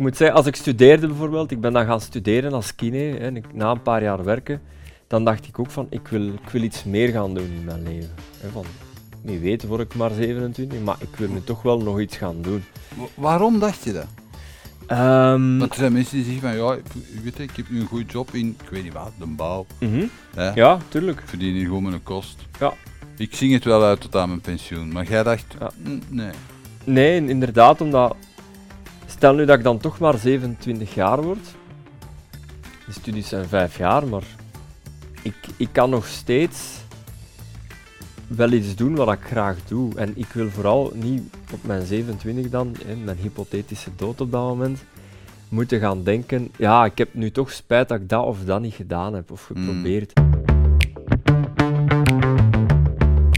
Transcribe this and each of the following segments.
moet zeggen, als ik studeerde bijvoorbeeld, ik ben dan gaan studeren als kine, hè, en ik, na een paar jaar werken, dan dacht ik ook van, ik wil, ik wil iets meer gaan doen in mijn leven. Hè, van, wie weet word ik maar 27, maar ik wil nu toch wel nog iets gaan doen. Wa- Waarom dacht je dat? Want er zijn mensen die zeggen van ja, ik, weet je, ik heb nu een goede job in, ik weet niet wat, de bouw. mhm. Ja, tuurlijk. Ik verdien hier gewoon mijn kost. Ja. Ik zing het wel uit tot aan mijn pensioen, maar jij dacht, Ja. "Mm, nee. Nee, inderdaad, omdat... Stel nu dat ik dan toch maar 27 jaar word. De studies zijn vijf jaar, maar ik, ik kan nog steeds wel iets doen wat ik graag doe. En ik wil vooral niet op mijn 27 dan, in mijn hypothetische dood op dat moment, moeten gaan denken, ja, ik heb nu toch spijt dat ik dat of dat niet gedaan heb of geprobeerd.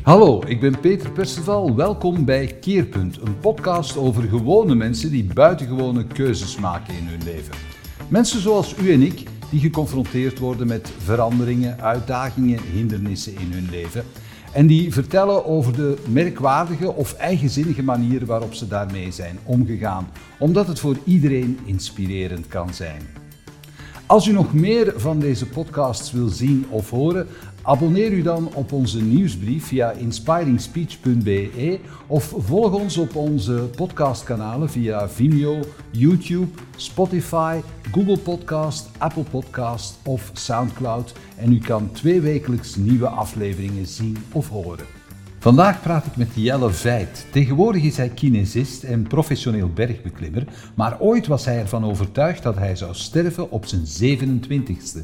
Hallo, ik ben Peter Perceval. Welkom bij Keerpunt, een podcast over gewone mensen die buitengewone keuzes maken in hun leven. Mensen zoals u en ik, die geconfronteerd worden met veranderingen, uitdagingen, hindernissen in hun leven. En die vertellen over de merkwaardige of eigenzinnige manier waarop ze daarmee zijn omgegaan, omdat het voor iedereen inspirerend kan zijn. Als u nog meer van deze podcasts wil zien of horen, abonneer u dan op onze nieuwsbrief via inspiringspeech.be of volg ons op onze podcastkanalen via Vimeo, YouTube, Spotify, Google Podcast, Apple Podcast of Soundcloud en u kan tweewekelijks nieuwe afleveringen zien of horen. Vandaag praat ik met Jelle Veit. Tegenwoordig is hij kinesist en professioneel bergbeklimmer, maar ooit was hij ervan overtuigd dat hij zou sterven op zijn 27ste.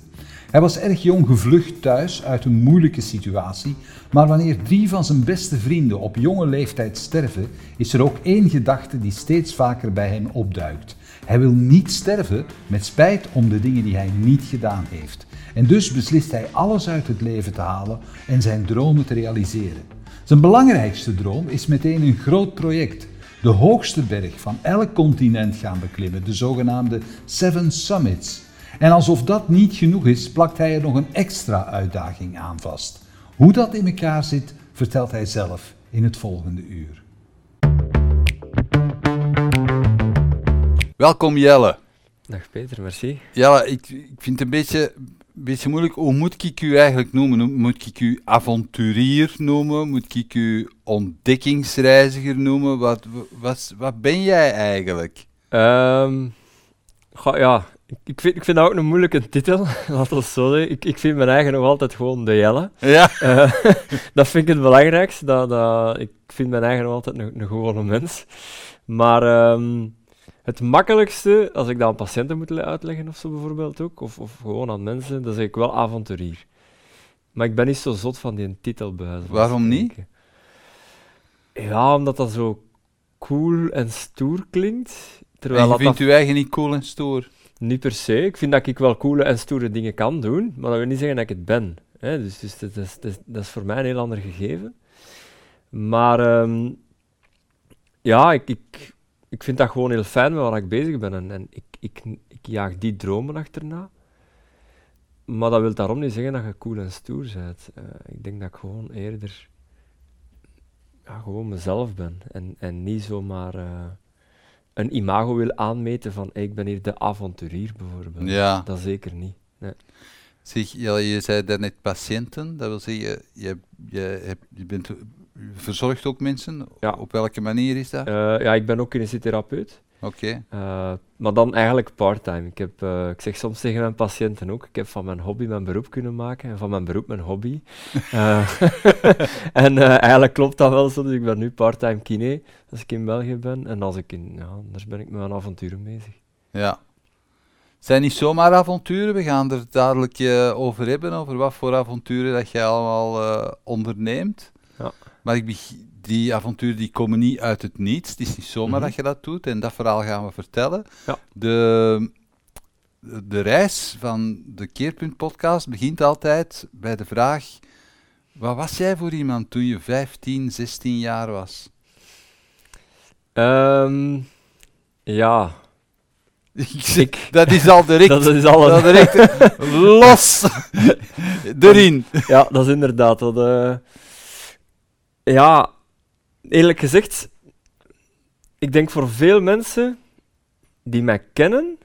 Hij was erg jong gevlucht thuis uit een moeilijke situatie, maar wanneer drie van zijn beste vrienden op jonge leeftijd sterven, is er ook één gedachte die steeds vaker bij hem opduikt. Hij wil niet sterven met spijt om de dingen die hij niet gedaan heeft. En dus beslist hij alles uit het leven te halen en zijn dromen te realiseren. Zijn belangrijkste droom is meteen een groot project. De hoogste berg van elk continent gaan beklimmen, de zogenaamde Seven Summits. En alsof dat niet genoeg is, plakt hij er nog een extra uitdaging aan vast. Hoe dat in elkaar zit, vertelt hij zelf in het volgende uur. Welkom Jelle. Dag Peter, merci. Jelle, ik, ik vind het een beetje, een beetje moeilijk, hoe moet ik u eigenlijk noemen? Moet ik u avonturier noemen? Moet ik u ontdekkingsreiziger noemen? Wat, wat, wat ben jij eigenlijk? Ehm, goh, ja, ik, ik, vind, ik vind dat ook een moeilijke titel, laten we het zo zeggen. Ik, ik vind mijn eigen nog altijd gewoon de Jelle. Ja. Eh, dat vind ik het belangrijkste. Dat, dat, ik vind mijn eigen nog altijd een, een gewone mens. Maar ehm, het makkelijkste, als ik dat aan patiënten moet le- uitleggen of zo bijvoorbeeld ook, of, of gewoon aan mensen, dan zeg ik wel avonturier. Maar ik ben niet zo zot van die titel bij Waarom niet? Ja, omdat dat zo cool en stoer klinkt. Terwijl En je dat, vindt dat uw eigen niet cool en stoer? Niet per se. Ik vind dat ik wel coole en stoere dingen kan doen, maar dat wil niet zeggen dat ik het ben. Hè? Dus, dus dat, is, dat, voor mij een heel ander gegeven. Maar ehm, ja, ik, ik, ik vind dat gewoon heel fijn met waar ik bezig ben. En, en ik, ik, ik jaag die dromen achterna. Maar dat wil daarom niet zeggen dat je cool en stoer bent. Eh, ik denk dat ik gewoon eerder ja, gewoon mezelf ben. En, en niet zomaar eh, een imago wil aanmeten van "Hey, ik ben hier de avonturier bijvoorbeeld. Ja. Dat zeker niet. Zeg, Jelle, je zei daarnet patiënten, dat wil zeggen, je, je, hebt, je bent, je verzorgt ook mensen? Ja. Op welke manier is dat? Eh, ja, ik ben ook kinesitherapeut. Oké. Eh, maar dan eigenlijk part-time. Ik, heb, eh, ik zeg soms tegen mijn patiënten ook, ik heb van mijn hobby mijn beroep kunnen maken en van mijn beroep mijn hobby. Eh, en eigenlijk klopt dat wel zo, dus ik ben nu part-time kine als ik in België ben. En als ik in, ja, anders ben ik met mijn avonturen bezig. Ja. Het zijn niet zomaar avonturen, we gaan er dadelijk over hebben, over wat voor avonturen dat jij allemaal onderneemt. Maar ik die avonturen die komen niet uit het niets, het is niet zomaar Mhm. dat je dat doet en dat verhaal gaan we vertellen. Ja. De, de reis van de Keerpunt podcast begint altijd bij de vraag, wat was jij voor iemand toen je 15, 16 jaar was? Ehm, ja, Ik dat is al direct, dat is alles. dat direct los erin. Ja, dat is inderdaad. Dat, eh, ja, eerlijk gezegd, ik denk voor veel mensen die mij kennen,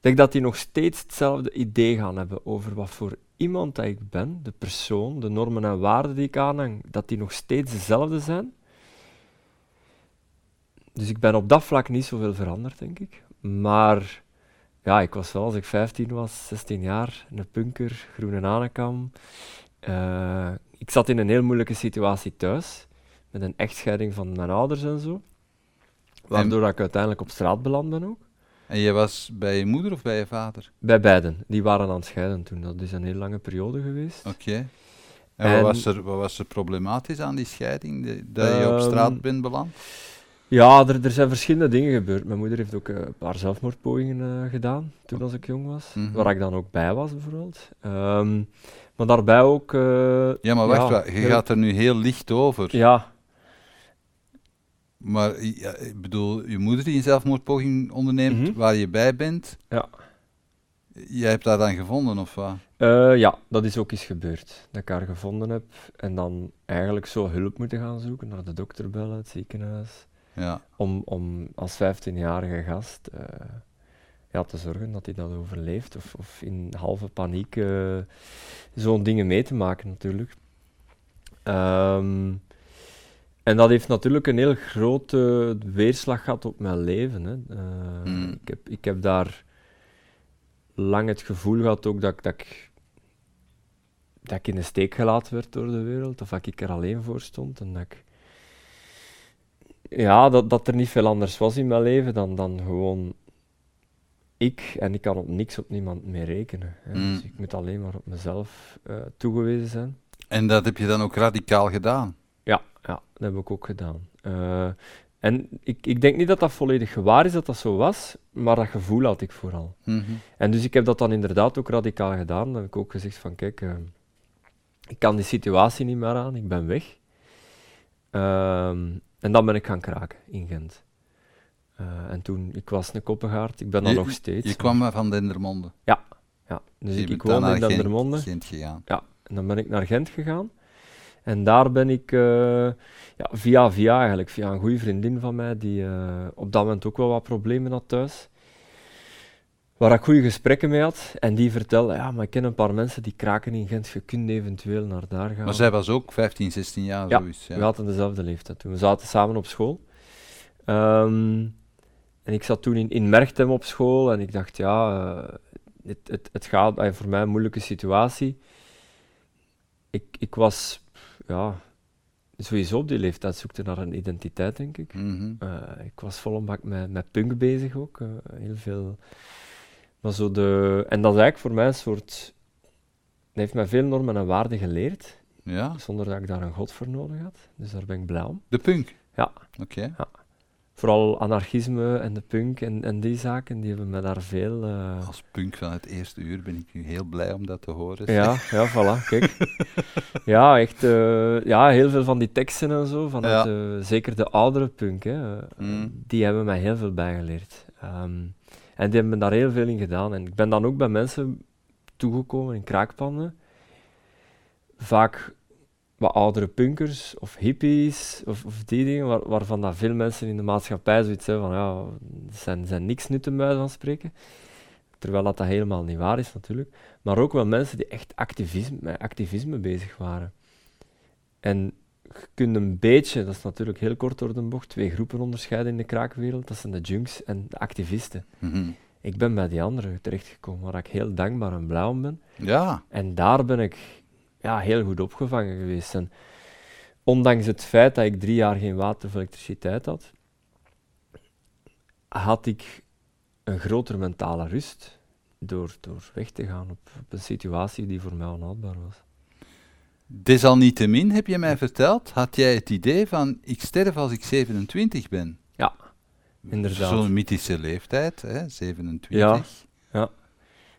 denk dat die nog steeds hetzelfde idee gaan hebben over wat voor iemand dat ik ben, de persoon, de normen en waarden die ik aanhang, dat die nog steeds dezelfde zijn. Dus ik ben op dat vlak niet zoveel veranderd, denk ik. Maar ja, ik was wel, als ik 15 was, 16 jaar, een punker, groene anekam. Uh, ik zat in een heel moeilijke situatie thuis, met een echtscheiding van mijn ouders en zo. Waardoor ik uiteindelijk op straat beland ben ook. En je was bij je moeder of bij je vader? Bij beiden. Die waren aan het scheiden toen. Dat is een heel lange periode geweest. Oké. En, wat, was er, wat was er problematisch aan die scheiding, dat je op ehm, straat bent beland? Ja, er, er zijn verschillende dingen gebeurd. Mijn moeder heeft ook eh, een paar zelfmoordpogingen uh, gedaan toen als ik jong was, mhm. waar ik dan ook bij was bijvoorbeeld. Um, maar daarbij ook... Uh, ja, maar wacht, ja, je gaat er nu heel licht over. Ja. Maar ja, ik bedoel, je moeder die een zelfmoordpoging onderneemt, mhm. waar je bij bent. Ja. Jij hebt haar dan gevonden, of wat? ja, dat is ook eens gebeurd. Dat ik haar gevonden heb en dan eigenlijk zo hulp moeten gaan zoeken, naar de dokter bellen, het ziekenhuis. Ja. Om, om als 15-jarige gast uh, ja, te zorgen dat hij dat overleeft. Of, of in halve paniek uh, zo'n dingen mee te maken, natuurlijk. Um, en dat heeft natuurlijk een heel grote weerslag gehad op mijn leven. Hè. Uh, ik, heb, ik heb daar lang het gevoel gehad ook dat, dat, ik, dat ik in de steek gelaten werd door de wereld, of dat ik er alleen voor stond. En dat ik ja, dat, dat er niet veel anders was in mijn leven dan, dan gewoon ik. En ik kan op niks op niemand meer rekenen. Mm. Dus ik moet alleen maar op mezelf uh, toegewezen zijn. En dat heb je dan ook radicaal gedaan? Ja, ja dat heb ik ook gedaan. Uh, en ik, ik denk niet dat dat volledig gewaar is dat dat zo was, maar dat gevoel had ik vooral. Mm -hmm. En dus ik heb dat dan inderdaad ook radicaal gedaan. Dan heb ik ook gezegd van kijk, uh, ik kan die situatie niet meer aan, ik ben weg. Ehm, en dan ben ik gaan kraken in Gent. Uh, en toen, ik was een koppengaard, ik ben dan nog steeds. Je kwam maar van Dendermonde? Ja, ja. dus ik, ik woonde in Dendermonde. Gent gegaan? Ja, en dan ben ik naar Gent gegaan. En daar ben ik uh, ja, via via eigenlijk, via een goede vriendin van mij, die uh, op dat moment ook wel wat problemen had thuis waar ik goede gesprekken mee had. En die vertelde, ja, maar ik ken een paar mensen die kraken in Gent, je kunt eventueel naar daar gaan. Maar zij was ook 15, 16 jaar, ja, zoiets. Ja, we hadden dezelfde leeftijd toen. We zaten samen op school. Um, en ik zat toen in, in Merchtem op school en ik dacht, ja, uh, het, het, het gaat uh, voor mij een moeilijke situatie. Ik, ik was, ja, sowieso op die leeftijd zoekte naar een identiteit, denk ik. Mm -hmm. uh, ik was volop met, met punk bezig ook. heel veel maar zo de, en dat is eigenlijk voor mij een soort. Het heeft mij veel normen en waarden geleerd. Ja. Zonder dat ik daar een god voor nodig had. Dus daar ben ik blij om. De punk? Ja. Oké. Ja. Vooral anarchisme en de punk en, en die zaken, die hebben me daar veel... Uh... Als punk van het eerste uur ben ik nu heel blij om dat te horen. Ja, ja, voilà, kijk. ja, echt, uh, ja, heel veel van die teksten en zo, van ja. het, uh, zeker de oudere punk, hè, mm. die hebben mij heel veel bijgeleerd. Um, en die hebben daar heel veel in gedaan. En ik ben dan ook bij mensen toegekomen in kraakpanden. Vaak wat oudere punkers of hippies of, of die dingen, waar, waarvan dat veel mensen in de maatschappij zoiets hebben van ja, zijn, zijn niks nutten bij van spreken. Terwijl dat, dat helemaal niet waar is natuurlijk. Maar ook wel mensen die echt activisme, met activisme bezig waren. En je kunt een beetje, dat is natuurlijk heel kort door de bocht, twee groepen onderscheiden in de kraakwereld. Dat zijn de junks en de activisten. Mm -hmm. Ik ben bij die anderen terechtgekomen, waar ik heel dankbaar en blij om ben. Ja. En daar ben ik ja, heel goed opgevangen geweest. En ondanks het feit dat ik drie jaar geen water of elektriciteit had, had ik een grotere mentale rust door, door weg te gaan op, op een situatie die voor mij onhoudbaar was. Desalniettemin, heb je mij verteld, had jij het idee van ik sterf als ik 27 ben. Ja, inderdaad. Zo'n mythische leeftijd, hè, 27. Ja, ja.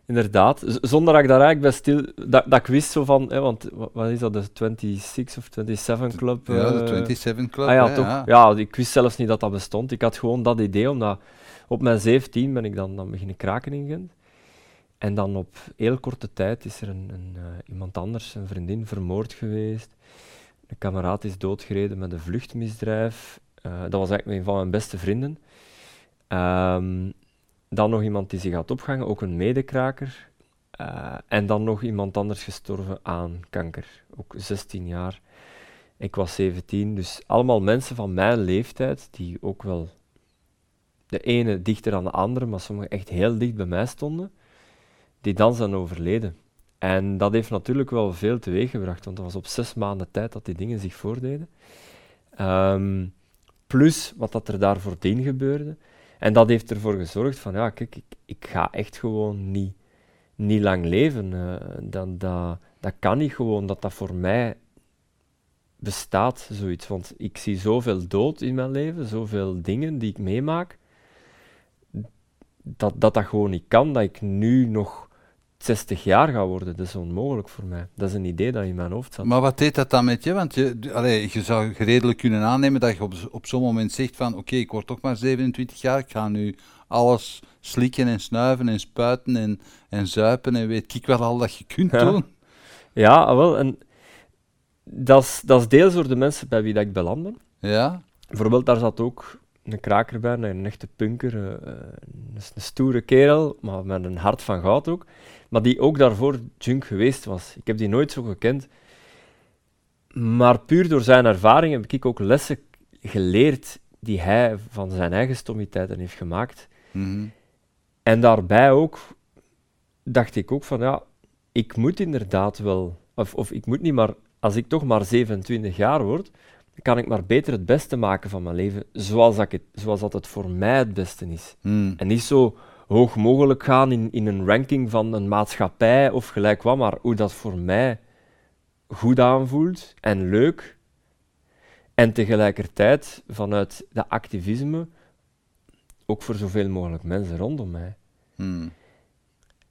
Inderdaad. Z zonder dat ik daar eigenlijk bij stil... Dat, dat ik wist zo van... Hè, want wat is dat, de 26 of 27 Club? Ja, de 27 Club, ah, ja, hè, toch. ja. Ja, ik wist zelfs niet dat dat bestond. Ik had gewoon dat idee, omdat op mijn 17 ben ik dan, dan beginnen kraken in Gent. En dan op heel korte tijd is er een, een, uh, iemand anders, een vriendin, vermoord geweest. Een kameraad is doodgereden met een vluchtmisdrijf. Uh, dat was eigenlijk een van mijn beste vrienden. Ehm, dan nog iemand die zich had opgehangen, ook een medekraker. Eh, en dan nog iemand anders gestorven aan kanker, ook 16 jaar. Ik was 17, dus allemaal mensen van mijn leeftijd die ook wel de ene dichter dan de andere, maar sommigen echt heel dicht bij mij stonden, die dan zijn overleden. En dat heeft natuurlijk wel veel teweeggebracht, want dat was op zes maanden tijd dat die dingen zich voordeden. Ehm, plus wat dat er daar voordien gebeurde. En dat heeft ervoor gezorgd van, ja, kijk, ik, ik ga echt gewoon niet, niet lang leven. Uh, dat, dat, dat kan niet gewoon, dat dat voor mij bestaat, zoiets. Want ik zie zoveel dood in mijn leven, zoveel dingen die ik meemaak, dat dat, dat gewoon niet kan, dat ik nu nog 60 jaar ga worden. Dat is onmogelijk voor mij. Dat is een idee dat in mijn hoofd zat. Maar wat deed dat dan met je? Want je, allee, je zou redelijk kunnen aannemen dat je op, op zo'n moment zegt van oké, ik word toch maar 27 jaar, ik ga nu alles slikken en snuiven en spuiten en, en zuipen en weet ik wel al dat je kunt doen. Ja, ah, wel. En dat is, dat is deels door de mensen bij wie dat ik beland ben. Ja. Bijvoorbeeld, daar zat ook een kraker bij, een echte punker, een, een, stoere kerel, maar met een hart van goud ook maar die ook daarvoor junk geweest was. Ik heb die nooit zo gekend. Maar puur door zijn ervaring heb ik ook lessen geleerd die hij van zijn eigen stommiteiten heeft gemaakt. Mhm. En daarbij ook dacht ik ook van ja, ik moet inderdaad wel, of, of ik moet niet maar, als ik toch maar 27 jaar word, kan ik maar beter het beste maken van mijn leven, zoals dat het, zoals dat het voor mij het beste is. Mhm. En niet zo hoog mogelijk gaan in, in een ranking van een maatschappij of gelijk wat, maar hoe dat voor mij goed aanvoelt en leuk. En tegelijkertijd vanuit dat activisme ook voor zoveel mogelijk mensen rondom mij. Hmm.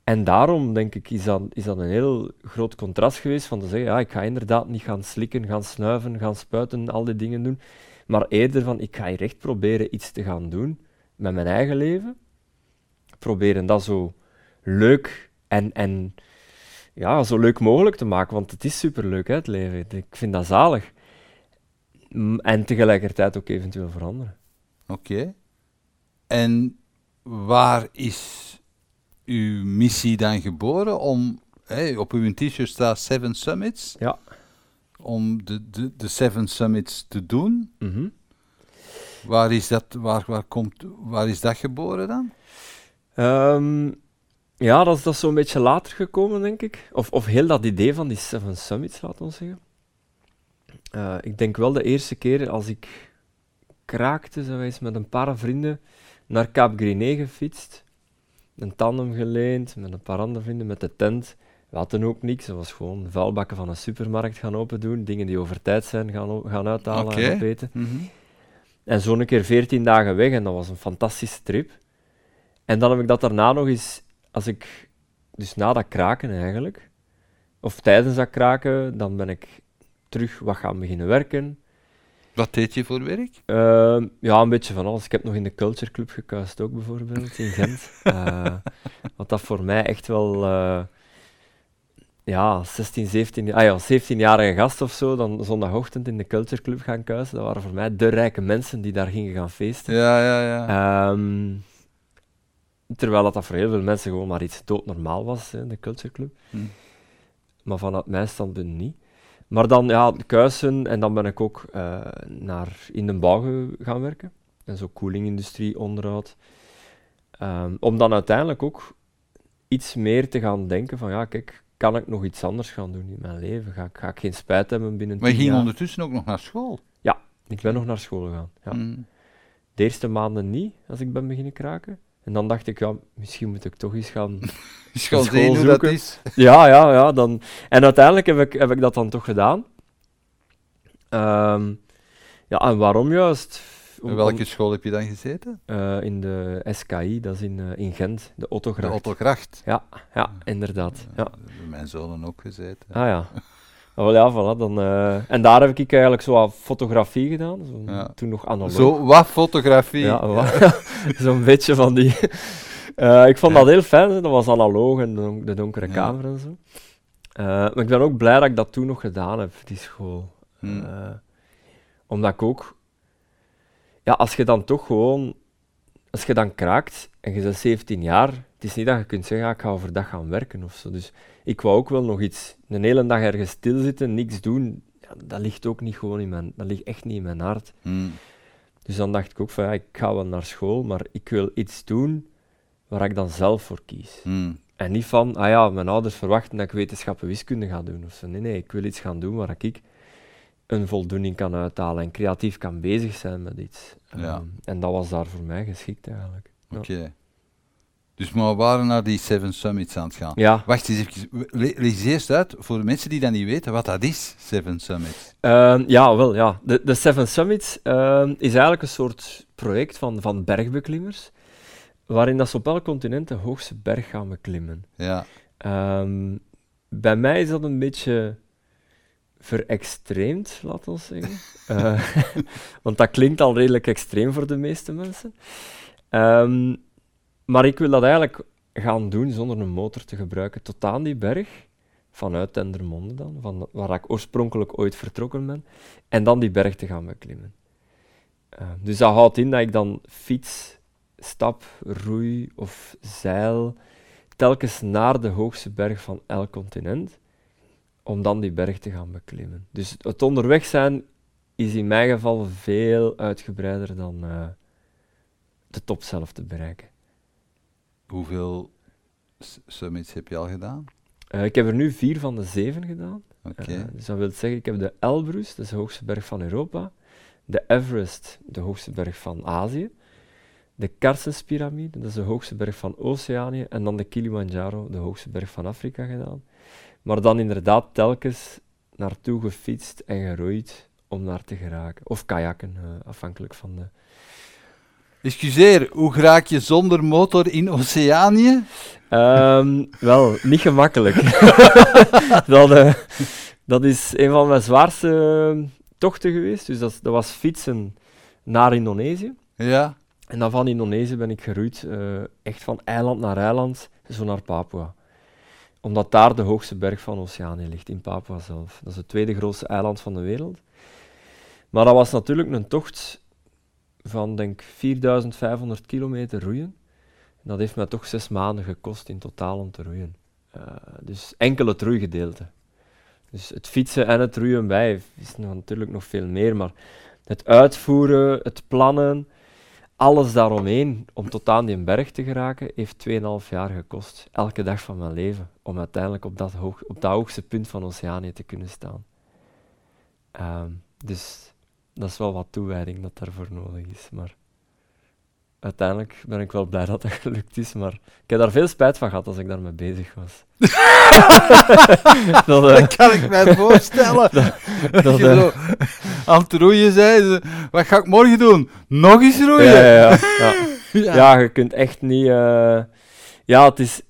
En daarom denk ik, is dat, is dat een heel groot contrast geweest van te zeggen, ja, ik ga inderdaad niet gaan slikken, gaan snuiven, gaan spuiten, al die dingen doen, maar eerder van, ik ga hier echt proberen iets te gaan doen met mijn eigen leven, proberen dat zo leuk en, en ja, zo leuk mogelijk te maken, want het is superleuk, hè, het leven. Ik vind dat zalig. En tegelijkertijd ook eventueel veranderen. Oké. En waar is uw missie dan geboren? Om, hey, op uw t-shirt staat Seven Summits. Ja. Om de, de, de Seven Summits te doen. Mhm. Waar is dat, waar, waar, komt, waar is dat geboren dan? Um, ja, dat is, dat zo'n beetje later gekomen, denk ik. Of, of heel dat idee van die Seven Summits, laten we zeggen. Uh, ik denk wel de eerste keer als ik kraakte, zo eens met een paar vrienden naar Cap Griné gefietst. Een tandem geleend, met een paar andere vrienden, met de tent. We hadden ook niks, dat was gewoon vuilbakken van een supermarkt gaan open doen, dingen die over tijd zijn gaan, gaan uithalen okay. en opeten. Mm -hmm. En zo'n keer veertien dagen weg, en dat was een fantastische trip. En dan heb ik dat daarna nog eens, als ik, dus na dat kraken eigenlijk, of tijdens dat kraken, dan ben ik terug wat gaan beginnen werken. Wat deed je voor werk? Uh, ja, een beetje van alles. Ik heb nog in de Culture Club gekuist ook bijvoorbeeld, in Gent. uh, wat dat voor mij echt wel, uh, ja, 16, 17, ah ja, 17-jarige gast of zo, dan zondagochtend in de Culture Club gaan kuisen. Dat waren voor mij de rijke mensen die daar gingen gaan feesten. Ja, ja, ja. Um, Terwijl dat, dat voor heel veel mensen gewoon maar iets doodnormaal was, hè, de Culture Club. Hm. Maar vanuit mijn standpunt niet. Maar dan, ja, kuisen en dan ben ik ook uh, naar in de bouw gaan werken. En zo koelingindustrie, onderhoud. Um, om dan uiteindelijk ook iets meer te gaan denken van, ja, kijk, kan ik nog iets anders gaan doen in mijn leven? Ga, ga ik geen spijt hebben binnen Maar je ging jaar? ondertussen ook nog naar school? Ja, ik ben nog naar school gegaan. Ja. Mm. De eerste maanden niet, als ik ben beginnen kraken. En dan dacht ik, ja, misschien moet ik toch eens gaan, eens gaan school zien hoe dat is. Ja, ja, ja. Dan... En uiteindelijk heb ik, heb ik dat dan toch gedaan. Ehm, ja, en waarom juist? In welke school heb je dan gezeten? Uh, in de SKI, dat is in, uh, in Gent, de Ottogracht. De Ottogracht. Ja, ja, inderdaad. Ja. Hebben mijn zonen ook gezeten. Ah ja. Oh, wel, ja, voilà, dan, uh, en daar heb ik eigenlijk zo wat fotografie gedaan, zo, Ja. toen nog analoog. Zo, wat fotografie. Ja, zo'n beetje van die. Eh, ik vond dat heel fijn, hè. dat was analoog en de, don- de donkere kamer en zo. Eh, maar ik ben ook blij dat ik dat toen nog gedaan heb, die school. Hm. Eh, omdat ik ook, ja, als je dan toch gewoon als je dan kraakt en je bent 17 jaar, het is niet dat je kunt zeggen, ja, ik ga overdag gaan werken of zo. Dus ik wou ook wel nog iets, een hele dag ergens stilzitten, niks doen, ja, dat ligt ook niet gewoon in mijn, dat ligt echt niet in mijn hart. Hmm. Dus dan dacht ik ook van, ja, ik ga wel naar school, maar ik wil iets doen waar ik dan zelf voor kies. Hmm. En niet van, ah ja, mijn ouders verwachten dat ik wetenschappen wiskunde ga doen of zo. Nee, nee, ik wil iets gaan doen waar ik een voldoening kan uithalen en creatief kan bezig zijn met iets. Ja. Ehm, en dat was daar voor mij geschikt eigenlijk. Ja. Oké. Dus maar we waren naar die Seven Summits aan het gaan. Ja, Wacht eens even, le- lees eerst uit voor de mensen die dat niet weten wat dat is, Seven Summits. Ehm, ja, wel, ja. De, de Seven Summits ehm, is eigenlijk een soort project van, van bergbeklimmers, waarin dat ze op elk continent de hoogste berg gaan beklimmen. Ja, bij mij is dat een beetje verextreemd, laten we zeggen. Eh, want dat klinkt al redelijk extreem voor de meeste mensen. Ehm, maar ik wil dat eigenlijk gaan doen zonder een motor te gebruiken tot aan die berg, vanuit Dendermonde dan, van waar ik oorspronkelijk ooit vertrokken ben, en dan die berg te gaan beklimmen. Eh, dus dat houdt in dat ik dan fiets, stap, roei of zeil telkens naar de hoogste berg van elk continent, om dan die berg te gaan beklimmen. Dus het onderweg zijn is in mijn geval veel uitgebreider dan eh, de top zelf te bereiken. hoeveel summits heb je al gedaan? Eh, ik heb er nu vier van de zeven gedaan. Eh, dus dat wil zeggen, ik heb de Elbrus, dat is de hoogste berg van Europa, de Everest, de hoogste berg van Azië, de Karsenspyramide, dat is de hoogste berg van Oceanië, en dan de Kilimanjaro, de hoogste berg van Afrika gedaan. Maar dan inderdaad telkens naartoe gefietst en geroeid om naar te geraken. Of kajakken, eh, afhankelijk van de... Excuseer, hoe raak je zonder motor in Oceanië? Ehm, wel, niet gemakkelijk. dat, eh, dat is een van mijn zwaarste eh, tochten geweest. Dus dat, dat was fietsen naar Indonesië. Ja, En dan van Indonesië ben ik geroeid, eh, echt van eiland naar eiland, zo naar Papua. Omdat daar de hoogste berg van Oceanië ligt, in Papua zelf. Dat is het tweede grootste eiland van de wereld. Maar dat was natuurlijk een tocht van, denk 4500 kilometer roeien. En dat heeft mij toch zes maanden gekost in totaal om te roeien. Eh, dus enkel het roeigedeelte. Dus het fietsen en het roeien bij is natuurlijk nog veel meer, maar het uitvoeren, het plannen, alles daaromheen om tot aan die berg te geraken, heeft 2,5 jaar gekost. Elke dag van mijn leven. Om uiteindelijk op dat, hoog, op dat hoogste punt van Oceanië te kunnen staan. Ehm, dus dat is wel wat toewijding dat daarvoor nodig is. Maar uiteindelijk ben ik wel blij dat dat gelukt is. Maar ik heb daar veel spijt van gehad als ik daarmee bezig was. dat, eh, dat kan ik mij voorstellen. dat dat, je eh, zo aan het roeien zei, wat ga ik morgen doen? Nog eens roeien? ja, ja, ja, ja. Ja, je kunt echt niet. eh, Ja, het is.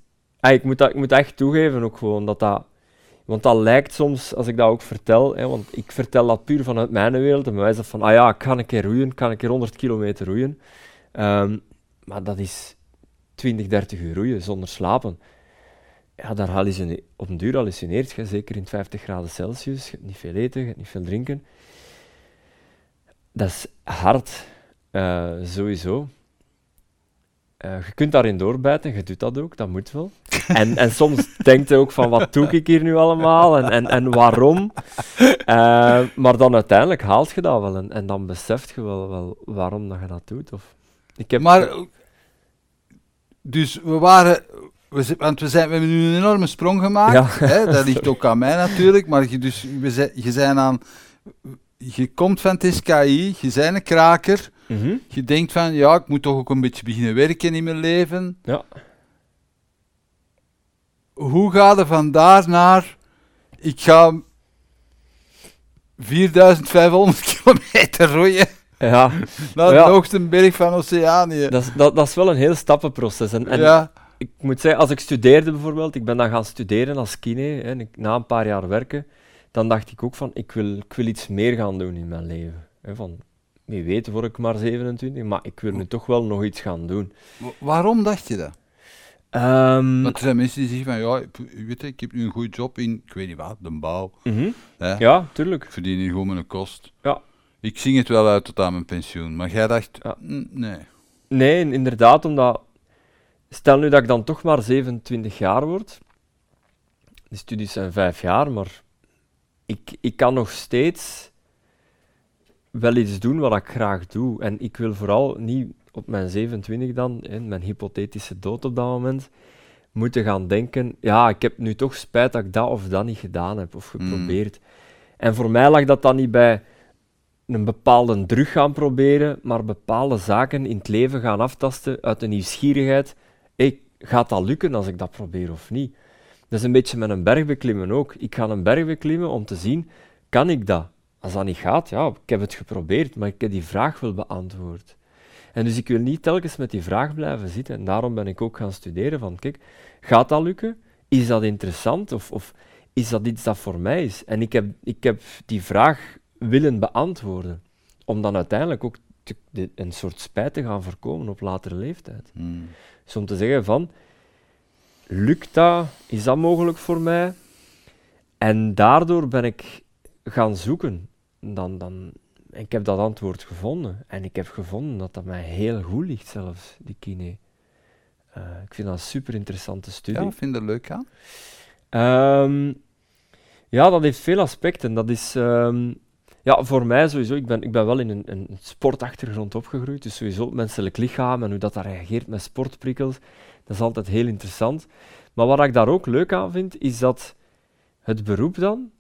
ah, ik, moet dat, ik moet echt toegeven ook gewoon. Dat dat, want dat lijkt soms, als ik dat ook vertel, hè, want ik vertel dat puur vanuit mijn wereld. En mij is dat van, ah ja, ik kan een keer roeien, ik kan een keer 100 kilometer roeien. Ehm, maar dat is 20, 30 uur roeien zonder slapen. Ja, daar hallucine- op een duur hallucineert je, zeker in 50 graden Celsius. Je hebt niet veel eten, je hebt niet veel drinken. Dat is hard, eh, sowieso. Eh, je kunt daarin doorbijten, je doet dat ook, dat moet wel. En, en soms denkt je ook van, wat doe ik hier nu allemaal en, en, en waarom? Eh, maar dan uiteindelijk haalt je dat wel en, en dan beseft je wel, wel waarom dat je dat doet. Of, ik heb, Maar, dus we waren, we, want we, zijn, we hebben nu een enorme sprong gemaakt. Ja. Hè, dat ligt ook aan mij natuurlijk, maar je, dus, we zijn, je zijn aan, je komt van het SKI, je bent een kraker. Mhm. Je denkt van, ja, ik moet toch ook een beetje beginnen werken in mijn leven. Ja. Hoe ga je van daar naar, ik ga 4500 kilometer roeien Ja, naar Ja. de hoogste berg van Oceanië? dat is, dat, dat is wel een heel stappenproces. En, en ja, ik moet zeggen, als ik studeerde bijvoorbeeld, ik ben dan gaan studeren als kine, en ik, na een paar jaar werken, dan dacht ik ook van, ik wil, ik wil iets meer gaan doen in mijn leven. Hè, van, wie weet word ik maar 27, maar ik wil nu toch wel nog iets gaan doen. wa- waarom dacht je dat? Want er zijn mensen die zeggen van, ja, ik, weet ik heb nu een goede job in, ik weet niet wat, de bouw. Hè? Ja, tuurlijk. Ik verdien hier gewoon mijn kost. Ja. Ik zing het wel uit tot aan mijn pensioen. Maar jij dacht, Ja. "Mm, nee. Nee, inderdaad, omdat... Stel nu dat ik dan toch maar 27 jaar word. De studies zijn vijf jaar, maar ik, ik kan nog steeds wel iets doen wat ik graag doe. En ik wil vooral niet op mijn 27 dan, in mijn hypothetische dood op dat moment, moeten gaan denken, ja, ik heb nu toch spijt dat ik dat of dat niet gedaan heb of geprobeerd. En voor mij lag dat dan niet bij een bepaalde druk gaan proberen, maar bepaalde zaken in het leven gaan aftasten uit de nieuwsgierigheid. Hey, gaat dat lukken als ik dat probeer of niet? Dat is een beetje met een berg beklimmen ook. Ik ga een berg beklimmen om te zien, kan ik dat? Als dat niet gaat, ja, ik heb het geprobeerd, maar ik heb die vraag wel beantwoord. En dus ik wil niet telkens met die vraag blijven zitten. En daarom ben ik ook gaan studeren van, kijk, gaat dat lukken? Is dat interessant? Of, of is dat iets dat voor mij is? En ik heb, ik heb die vraag willen beantwoorden. Om dan uiteindelijk ook te, de, een soort spijt te gaan voorkomen op latere leeftijd. Mm. Dus om te zeggen van, lukt dat? Is dat mogelijk voor mij? En daardoor ben ik gaan zoeken. Dan, dan, ik heb dat antwoord gevonden. En ik heb gevonden dat dat mij heel goed ligt zelfs, die kine. Uh, ik vind dat een super interessante studie. Ja, vind je er leuk aan? Um, ja, dat heeft veel aspecten. Dat is um, ja, voor mij sowieso. Ik ben, ik ben wel in een, een sportachtergrond opgegroeid. Dus sowieso het menselijk lichaam en hoe dat, dat reageert met sportprikkels. Dat is altijd heel interessant. Maar wat ik daar ook leuk aan vind, is dat het beroep dan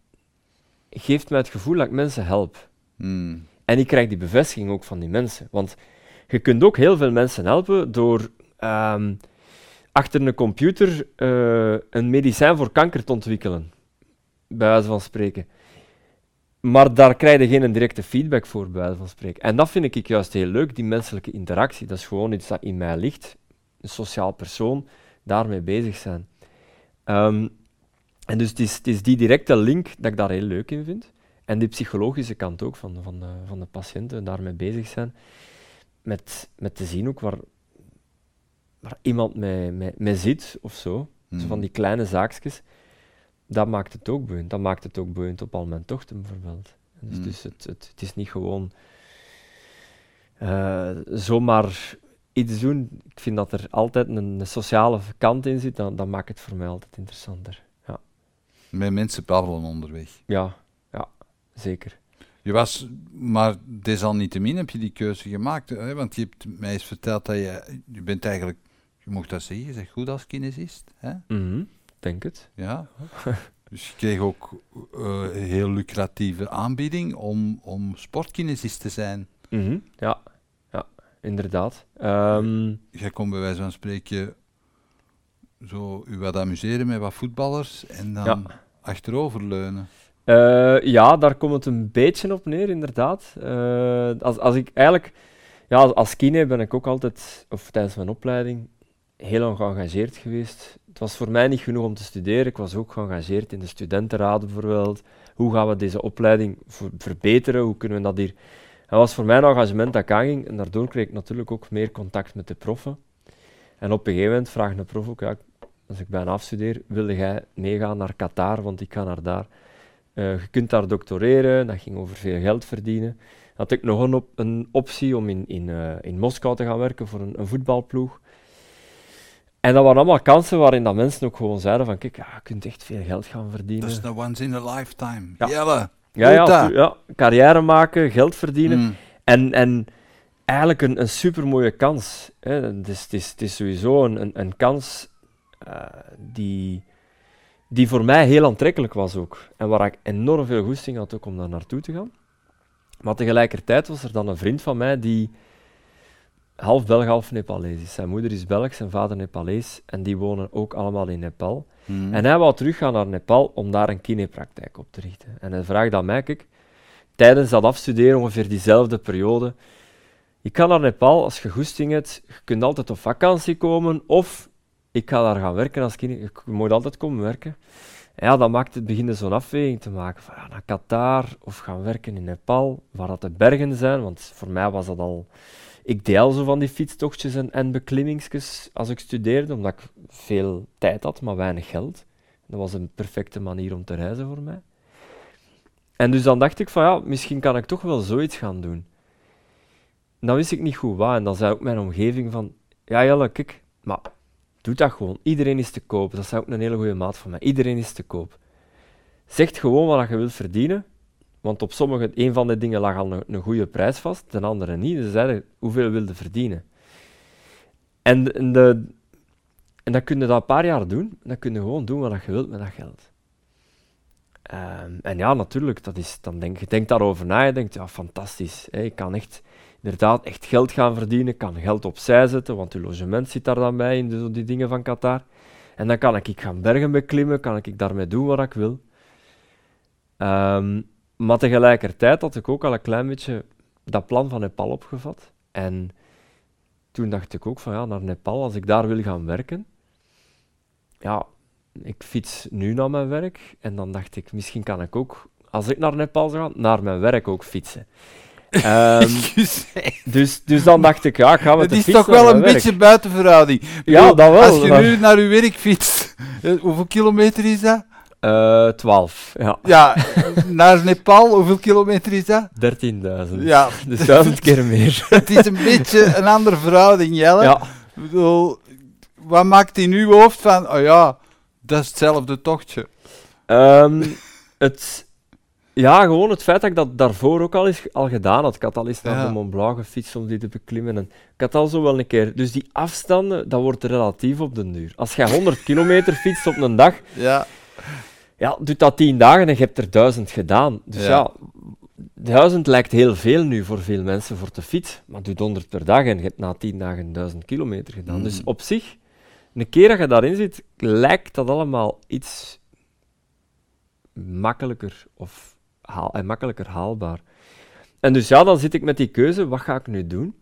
geeft mij het gevoel dat ik mensen help. Mm. En ik krijg die bevestiging ook van die mensen. Want je kunt ook heel veel mensen helpen door um, achter een computer uh, een medicijn voor kanker te ontwikkelen. Bij wijze van spreken. Maar daar krijg je geen directe feedback voor, bij wijze van spreken. En dat vind ik juist heel leuk, die menselijke interactie. Dat is gewoon iets dat in mij ligt. Een sociaal persoon, daarmee bezig zijn. Um, en dus het is, het is die directe link dat ik daar heel leuk in vind. En die psychologische kant ook van, van, de, van de patiënten, daarmee bezig zijn. Met, met te zien ook waar, waar iemand mee, mee, mee zit of zo. Mm. Zo van die kleine zaakjes. Dat maakt het ook boeiend. Dat maakt het ook boeiend op al mijn tochten bijvoorbeeld. Dus, Mm. dus het, het, het is niet gewoon eh, zomaar iets doen. Ik vind dat er altijd een, een sociale kant in zit. Dan, dan maakt het voor mij altijd interessanter. Ja, Met mensen babbelen onderweg. ja, ja zeker. Je was, maar desalniettemin heb je die keuze gemaakt. Hè? Want je hebt mij eens verteld dat je, je bent eigenlijk, je mocht dat zeggen, je bent goed als kinesist. Hè? Mhm, Denk het. Ja. dus je kreeg ook eh, een heel lucratieve aanbieding om, om sportkinesist te zijn. Mhm, Ja, ja, inderdaad. Ehm, Jij kon bij wijze van spreken zo u wat amuseren met wat voetballers en dan Ja. achteroverleunen. Eh, ja, daar komt het een beetje op neer, inderdaad. Eh, als, als ik eigenlijk, ja, als, als kine ben ik ook altijd, of tijdens mijn opleiding, heel lang geëngageerd geweest. Was voor mij niet genoeg om te studeren. Ik was ook geëngageerd in de studentenraad bijvoorbeeld. Hoe gaan we deze opleiding ver- verbeteren? Hoe kunnen we dat hier... Dat was voor mij een engagement dat ik aanging. En daardoor kreeg ik natuurlijk ook meer contact met de proffen. En op een gegeven moment vraagt een prof ook, ja, als ik bijna afstudeer, wilde jij meegaan naar Qatar, want ik ga naar daar. Eh, je kunt daar doctoreren, dat ging over veel geld verdienen. Had ik nog een, op, een optie om in, in, eh, in Moskou te gaan werken voor een, een voetbalploeg. En dat waren allemaal kansen waarin dat mensen ook gewoon zeiden van, kijk, ja, je kunt echt veel geld gaan verdienen. Dat is een once in a lifetime. Ja. Jelle, ja, ja, ja, carrière maken, geld verdienen. Mm. En, en eigenlijk een, een supermooie kans. Hè. Het, is, het, is, het is sowieso een, een, een kans eh, die, die voor mij heel aantrekkelijk was ook. En waar ik enorm veel goesting had ook om daar naartoe te gaan. Maar tegelijkertijd was er dan een vriend van mij die half Belg, half Nepalees is. Zijn moeder is Belg, zijn vader Nepalees. En die wonen ook allemaal in Nepal. Mm. En hij wou teruggaan naar Nepal om daar een kinepraktijk op te richten. En hij vraagt aan mij, kijk, tijdens dat afstuderen, ongeveer diezelfde periode, je kan naar Nepal als je goesting hebt, je kunt altijd op vakantie komen, of ik ga daar gaan werken als kine, je moet altijd komen werken. En ja, dan maakt het beginnen zo'n afweging te maken van ja, naar Qatar of gaan werken in Nepal, waar dat de bergen zijn, want voor mij was dat al... Ik deel zo van die fietstochtjes en, en als ik studeerde, omdat ik veel tijd had, maar weinig geld. Dat was een perfecte manier om te reizen voor mij. En dus dan dacht ik van ja, misschien kan ik toch wel zoiets gaan doen. dan wist ik niet goed wat. En dan zei ook mijn omgeving van, ja Jelle, kijk, maar doe dat gewoon. Iedereen is te koop. Dat is ook een hele goede maat van mij. Iedereen is te koop. Zeg gewoon wat je wilt verdienen. Want op sommige, een van de dingen lag al een, goede prijs vast, ten andere niet. Dus zeiden, hoeveel wilde verdienen? En, de, en, de, dat kun je dat een paar jaar doen. Dan kun je gewoon doen wat je wilt met dat geld. Ehm, en ja, natuurlijk, dat is, dan denk, je denkt daarover na. Je denkt, ja, fantastisch. Ik kan echt, inderdaad echt geld gaan verdienen. Ik kan geld opzij zetten, want je logement zit daar dan bij, in de, die dingen van Qatar. En dan kan ik gaan bergen beklimmen, kan ik daarmee doen wat ik wil. Um, maar tegelijkertijd had ik ook al een klein beetje dat plan van Nepal opgevat. En toen dacht ik ook van ja, naar Nepal, als ik daar wil gaan werken, ja, ik fiets nu naar mijn werk. En dan dacht ik, misschien kan ik ook, als ik naar Nepal zou gaan, naar mijn werk ook fietsen. um, dus, dus dan dacht ik, ja, gaan we Het is toch wel een beetje buiten verhouding. Ja, dat wel. Als je nu naar je werk fietst, eh, hoeveel kilometer is dat? Uh, 12, ja. Ja, naar Nepal, hoeveel kilometer is dat? 13.000. Ja. Dus duizend keer meer. Het is een beetje een andere verhouding, Jelle. Ja. Ik bedoel, wat maakt in uw hoofd van, oh ja, dat is hetzelfde tochtje? Um, het, ja, gewoon het feit dat ik dat daarvoor ook al, is, al gedaan had. Ik had al eens naar Ja. de Mont Blanc gefietst om die te beklimmen. En ik had al zo wel een keer... Dus die afstanden, dat wordt relatief op den duur. Als je 100 kilometer fietst op een dag, Ja. Ja, doet dat 10 dagen en je hebt er 1000 gedaan. Dus Ja. ja, 1000 lijkt heel veel nu voor veel mensen voor te fiets. Maar doet 100 per dag en je hebt na 10 dagen 1000 kilometer gedaan. Mm. Dus op zich, een keer dat je daarin zit, lijkt dat allemaal iets makkelijker of haal, en makkelijker haalbaar. En dus ja, dan zit ik met die keuze, wat ga ik nu doen?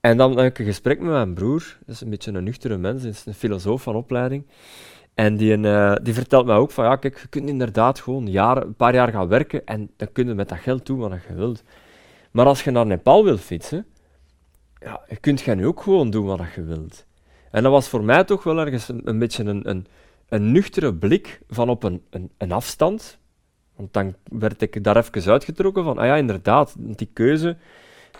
En dan heb ik een gesprek met mijn broer, dat is een beetje een nuchtere mens, is een filosoof van opleiding. En die, eh, die vertelt mij ook van, ja kijk, je kunt inderdaad gewoon jaren, een paar jaar gaan werken en dan kun je met dat geld doen wat je wilt. Maar als je naar Nepal wil fietsen, ja, kunt je nu ook gewoon doen wat je wilt. En dat was voor mij toch wel ergens een, een beetje een, een, een nuchtere blik van op een, een, een afstand. Want dan werd ik daar even uitgetrokken van, ah ja, inderdaad, die keuze,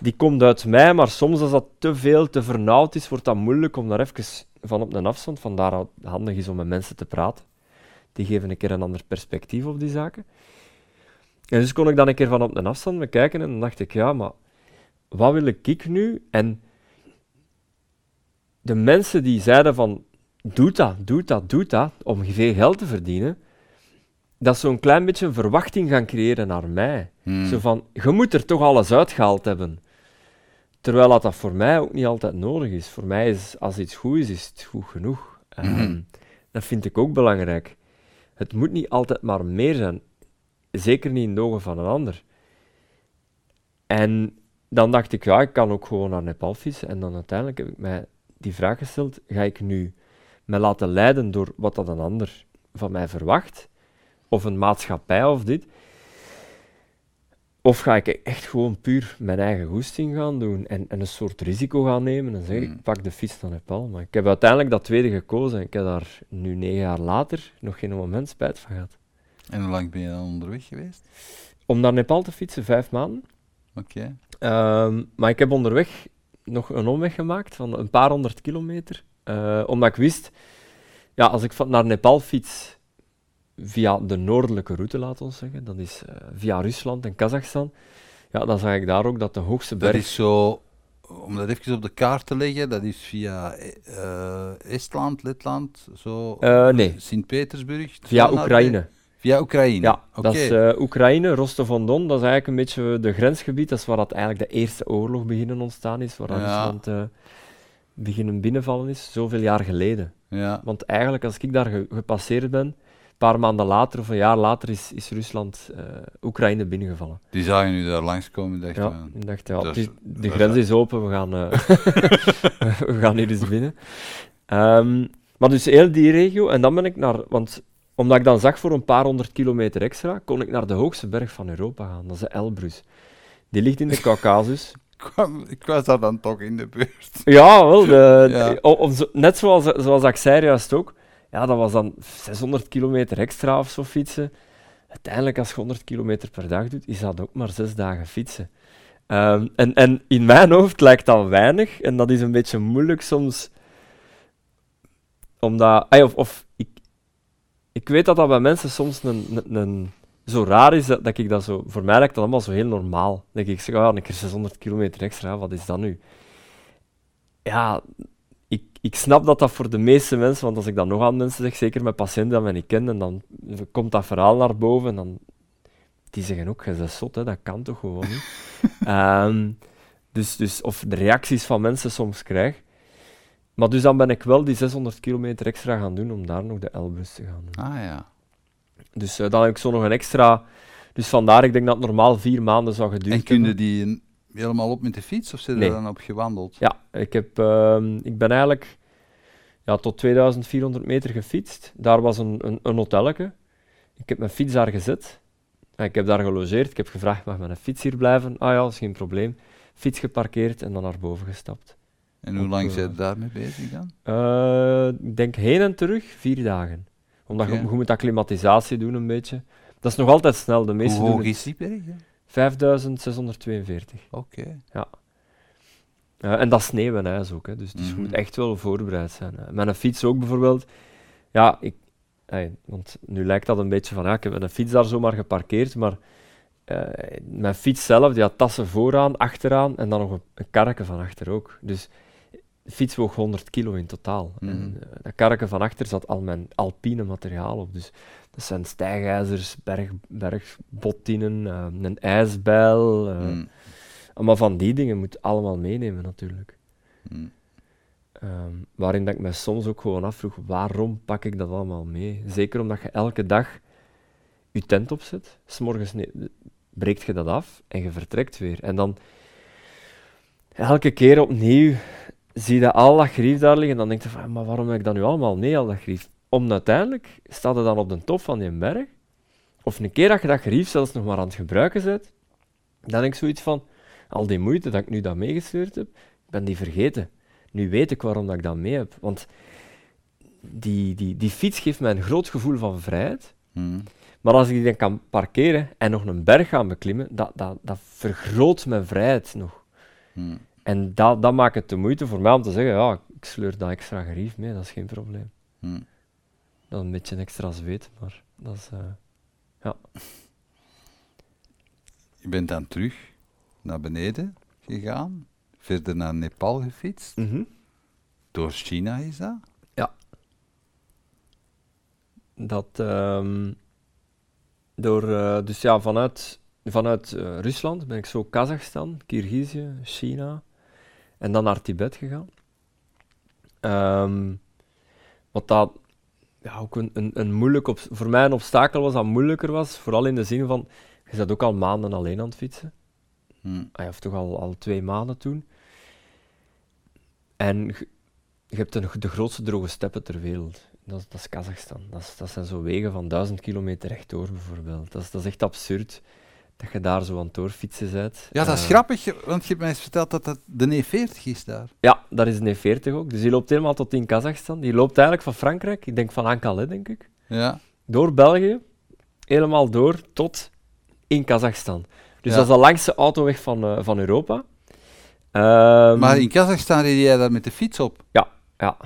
die komt uit mij, maar soms als dat te veel, te vernauwd is, wordt dat moeilijk om daar even van op een afstand, vandaar dat het handig is om met mensen te praten. Die geven een keer een ander perspectief op die zaken. En dus kon ik dan een keer van op een afstand bekijken en dan dacht ik, ja, maar wat wil ik nu? En de mensen die zeiden van, doe dat, doe dat, doe dat, om veel geld te verdienen, dat zo'n klein beetje een verwachting gaan creëren naar mij. Hmm. Zo van, je moet er toch alles uitgehaald hebben. Terwijl dat, dat voor mij ook niet altijd nodig is. Voor mij is, als iets goed is, is het goed genoeg. Ehm, Mhm. Dat vind ik ook belangrijk. Het moet niet altijd maar meer zijn. Zeker niet in de ogen van een ander. En dan dacht ik, ja, ik kan ook gewoon naar Nepal fietsen. En dan uiteindelijk heb ik mij die vraag gesteld, ga ik nu me laten leiden door wat dat een ander van mij verwacht? Of een maatschappij of dit? Of ga ik echt gewoon puur mijn eigen goesting gaan doen en, en een soort risico gaan nemen en zeggen, Hmm. ik pak de fiets naar Nepal. Maar ik heb uiteindelijk dat tweede gekozen en ik heb daar nu negen jaar later nog geen moment spijt van gehad. En hoe lang ben je dan onderweg geweest? Om naar Nepal te fietsen, vijf maanden. Oké. Ehm, maar ik heb onderweg nog een omweg gemaakt van een paar honderd kilometer. eh, omdat ik wist, ja, als ik van, naar Nepal fiets via de noordelijke route, laat ons zeggen, dat is eh, via Rusland en Kazachstan, ja, dan zag ik daar ook dat de hoogste Dat berg... is zo, om dat even op de kaart te leggen, dat is via eh, Estland, Letland, zo. Eh, nee. Sint-Petersburg. Via Oekraïne. Via Oekraïne. Ja, Oké. dat is Oekraïne, Rostov-on-Don, dat is eigenlijk een beetje de grensgebied, dat is waar dat eigenlijk de eerste oorlog beginnen ontstaan is, waar dat Ja. Rusland beginnen binnenvallen is, zoveel jaar geleden. Ja. Want eigenlijk, als ik daar ge- gepasseerd ben, paar maanden later of een jaar later is, is Rusland eh, Oekraïne binnengevallen. Die zagen nu daar langskomen, dacht Ja, dacht, ja, de grens is- is open, we gaan, eh, we gaan hier eens binnen. Ehm, maar dus heel die regio, en dan ben ik naar, want omdat ik dan zag voor een paar honderd kilometer extra, kon ik naar de hoogste berg van Europa gaan, dat is de Elbrus. Die ligt in de Caucasus. ik, was daar dan toch in de buurt. Ja, wel. De, Ja. o- of zo- net zoals, zoals ik zei juist ook. Ja, dat was dan 600 kilometer extra of zo fietsen. Uiteindelijk, als je 100 kilometer per dag doet, is dat ook maar zes dagen fietsen. Ehm, en, en in mijn hoofd lijkt dat weinig, en dat is een beetje moeilijk soms, omdat, of, of ik, ik weet dat dat bij mensen soms een, een, zo raar is, dat, dat ik dat zo, voor mij lijkt dat allemaal zo heel normaal. Dat ik zeg, ah, een keer 600 kilometer extra, wat is dat nu? Ja, ik, snap dat dat voor de meeste mensen, want als ik dat nog aan mensen zeg, zeker met patiënten die mij niet kennen, en dan komt dat verhaal naar boven en dan die zeggen ook, je bent zot, hè, dat kan toch gewoon niet. Ehm, dus, dus, of de reacties van mensen soms krijg. Maar dus dan ben ik wel die 600 kilometer extra gaan doen om daar nog de Elbrus te gaan doen. Ah ja. Dus eh, dan heb ik zo nog een extra... Dus vandaar, ik denk dat het normaal vier maanden zou geduurd En kun je hebben. die helemaal op met de fiets of zit je Nee. dan op gewandeld? Ja, ik, heb, ehm, ik ben eigenlijk ja, tot 2400 meter gefietst. Daar was een, een, een hotelletje. Ik heb mijn fiets daar gezet. En ik heb daar gelogeerd. Ik heb gevraagd, mag mijn fiets hier blijven? Ah ja, dat is geen probleem. Fiets geparkeerd en dan naar boven gestapt. En hoe lang eh, zijn je daarmee bezig dan? Eh, ik denk heen en terug vier dagen. Omdat je, moet acclimatisatie doen een beetje. Dat is nog altijd snel. De Hoe meeste doen hoog het is die berg? Dan? 5642. Oké. Eh, en dat sneeuw en ijs ook, hè. Dus, dus je Mhm. moet echt wel voorbereid zijn. Hè. Met een fiets ook bijvoorbeeld. Ja, ik, want nu lijkt dat een beetje van, ja, ik heb een fiets daar zomaar geparkeerd, maar eh, mijn fiets zelf, die had tassen vooraan, achteraan en dan nog een, een karretje van achter ook. Dus de fiets woog 100 kilo in totaal. En Mhm. eh, dat karretje van achter zat al mijn alpine materiaal op. Dus dat zijn stijgijzers, berg, bergbottinen, eh, een ijsbijl, eh, Mm, allemaal van die dingen moet je allemaal meenemen natuurlijk. mm. Ehm, waarin dat ik me soms ook gewoon afvroeg, waarom pak ik dat allemaal mee? Zeker omdat je elke dag je tent opzet, s'morgens breekt je dat af en je vertrekt weer. En dan elke keer opnieuw zie je al dat grief daar liggen en dan denk je van, maar waarom heb ik dat nu allemaal mee, al dat grief? Om uiteindelijk, staat je dan op de top van die berg, of een keer dat je dat grief zelfs nog maar aan het gebruiken bent, dan denk ik zoiets van, al die moeite dat ik nu dat meegestuurd heb, ik ben die vergeten. Nu weet ik waarom dat ik dat mee heb. Want die, die, die fiets geeft mij een groot gevoel van vrijheid. Mm. Maar als ik die dan kan parkeren en nog een berg gaan beklimmen, dat, dat, dat vergroot mijn vrijheid nog. Mm. En dat, dat maakt het de moeite voor mij om te zeggen, ja, ik sleur dat extra gerief mee, dat is geen probleem. Mm. Dat een beetje extra zweet, maar dat is... eh, Je bent dan terug naar beneden gegaan, verder naar Nepal gefietst. Door China is dat? Dat, ehm, door, eh, dus ja, vanuit, vanuit eh, Rusland ben ik zo Kazachstan, Kirgizië, China en dan naar Tibet gegaan. Ehm, wat dat ja, ook een, een, een moeilijk, op, voor mij een obstakel was dat moeilijker was, vooral in de zin van, je zat ook al maanden alleen aan het fietsen. Mm. Ah ja, of toch al, al twee maanden toen. En je, hebt de, de grootste droge steppen ter wereld. Dat, is- dat is Kazachstan. Dat, is- dat zijn zo wegen van duizend kilometer rechtdoor bijvoorbeeld. Dat is, dat is echt absurd dat je daar zo aan het doorfietsen bent. Ja, dat is Eh, grappig, want je hebt mij eens verteld dat dat de E40 is daar. Ja, dat is een E40 ook. Dus die loopt helemaal tot in Kazachstan. Die loopt eigenlijk van Frankrijk, ik denk van Ankale, denk ik, Ja. door België, helemaal door tot in Kazachstan. Dus Ja. dat is de langste autoweg van, eh, van Europa. Ehm, Maar in Kazachstan reed jij daar met de fiets op. Ja, ja,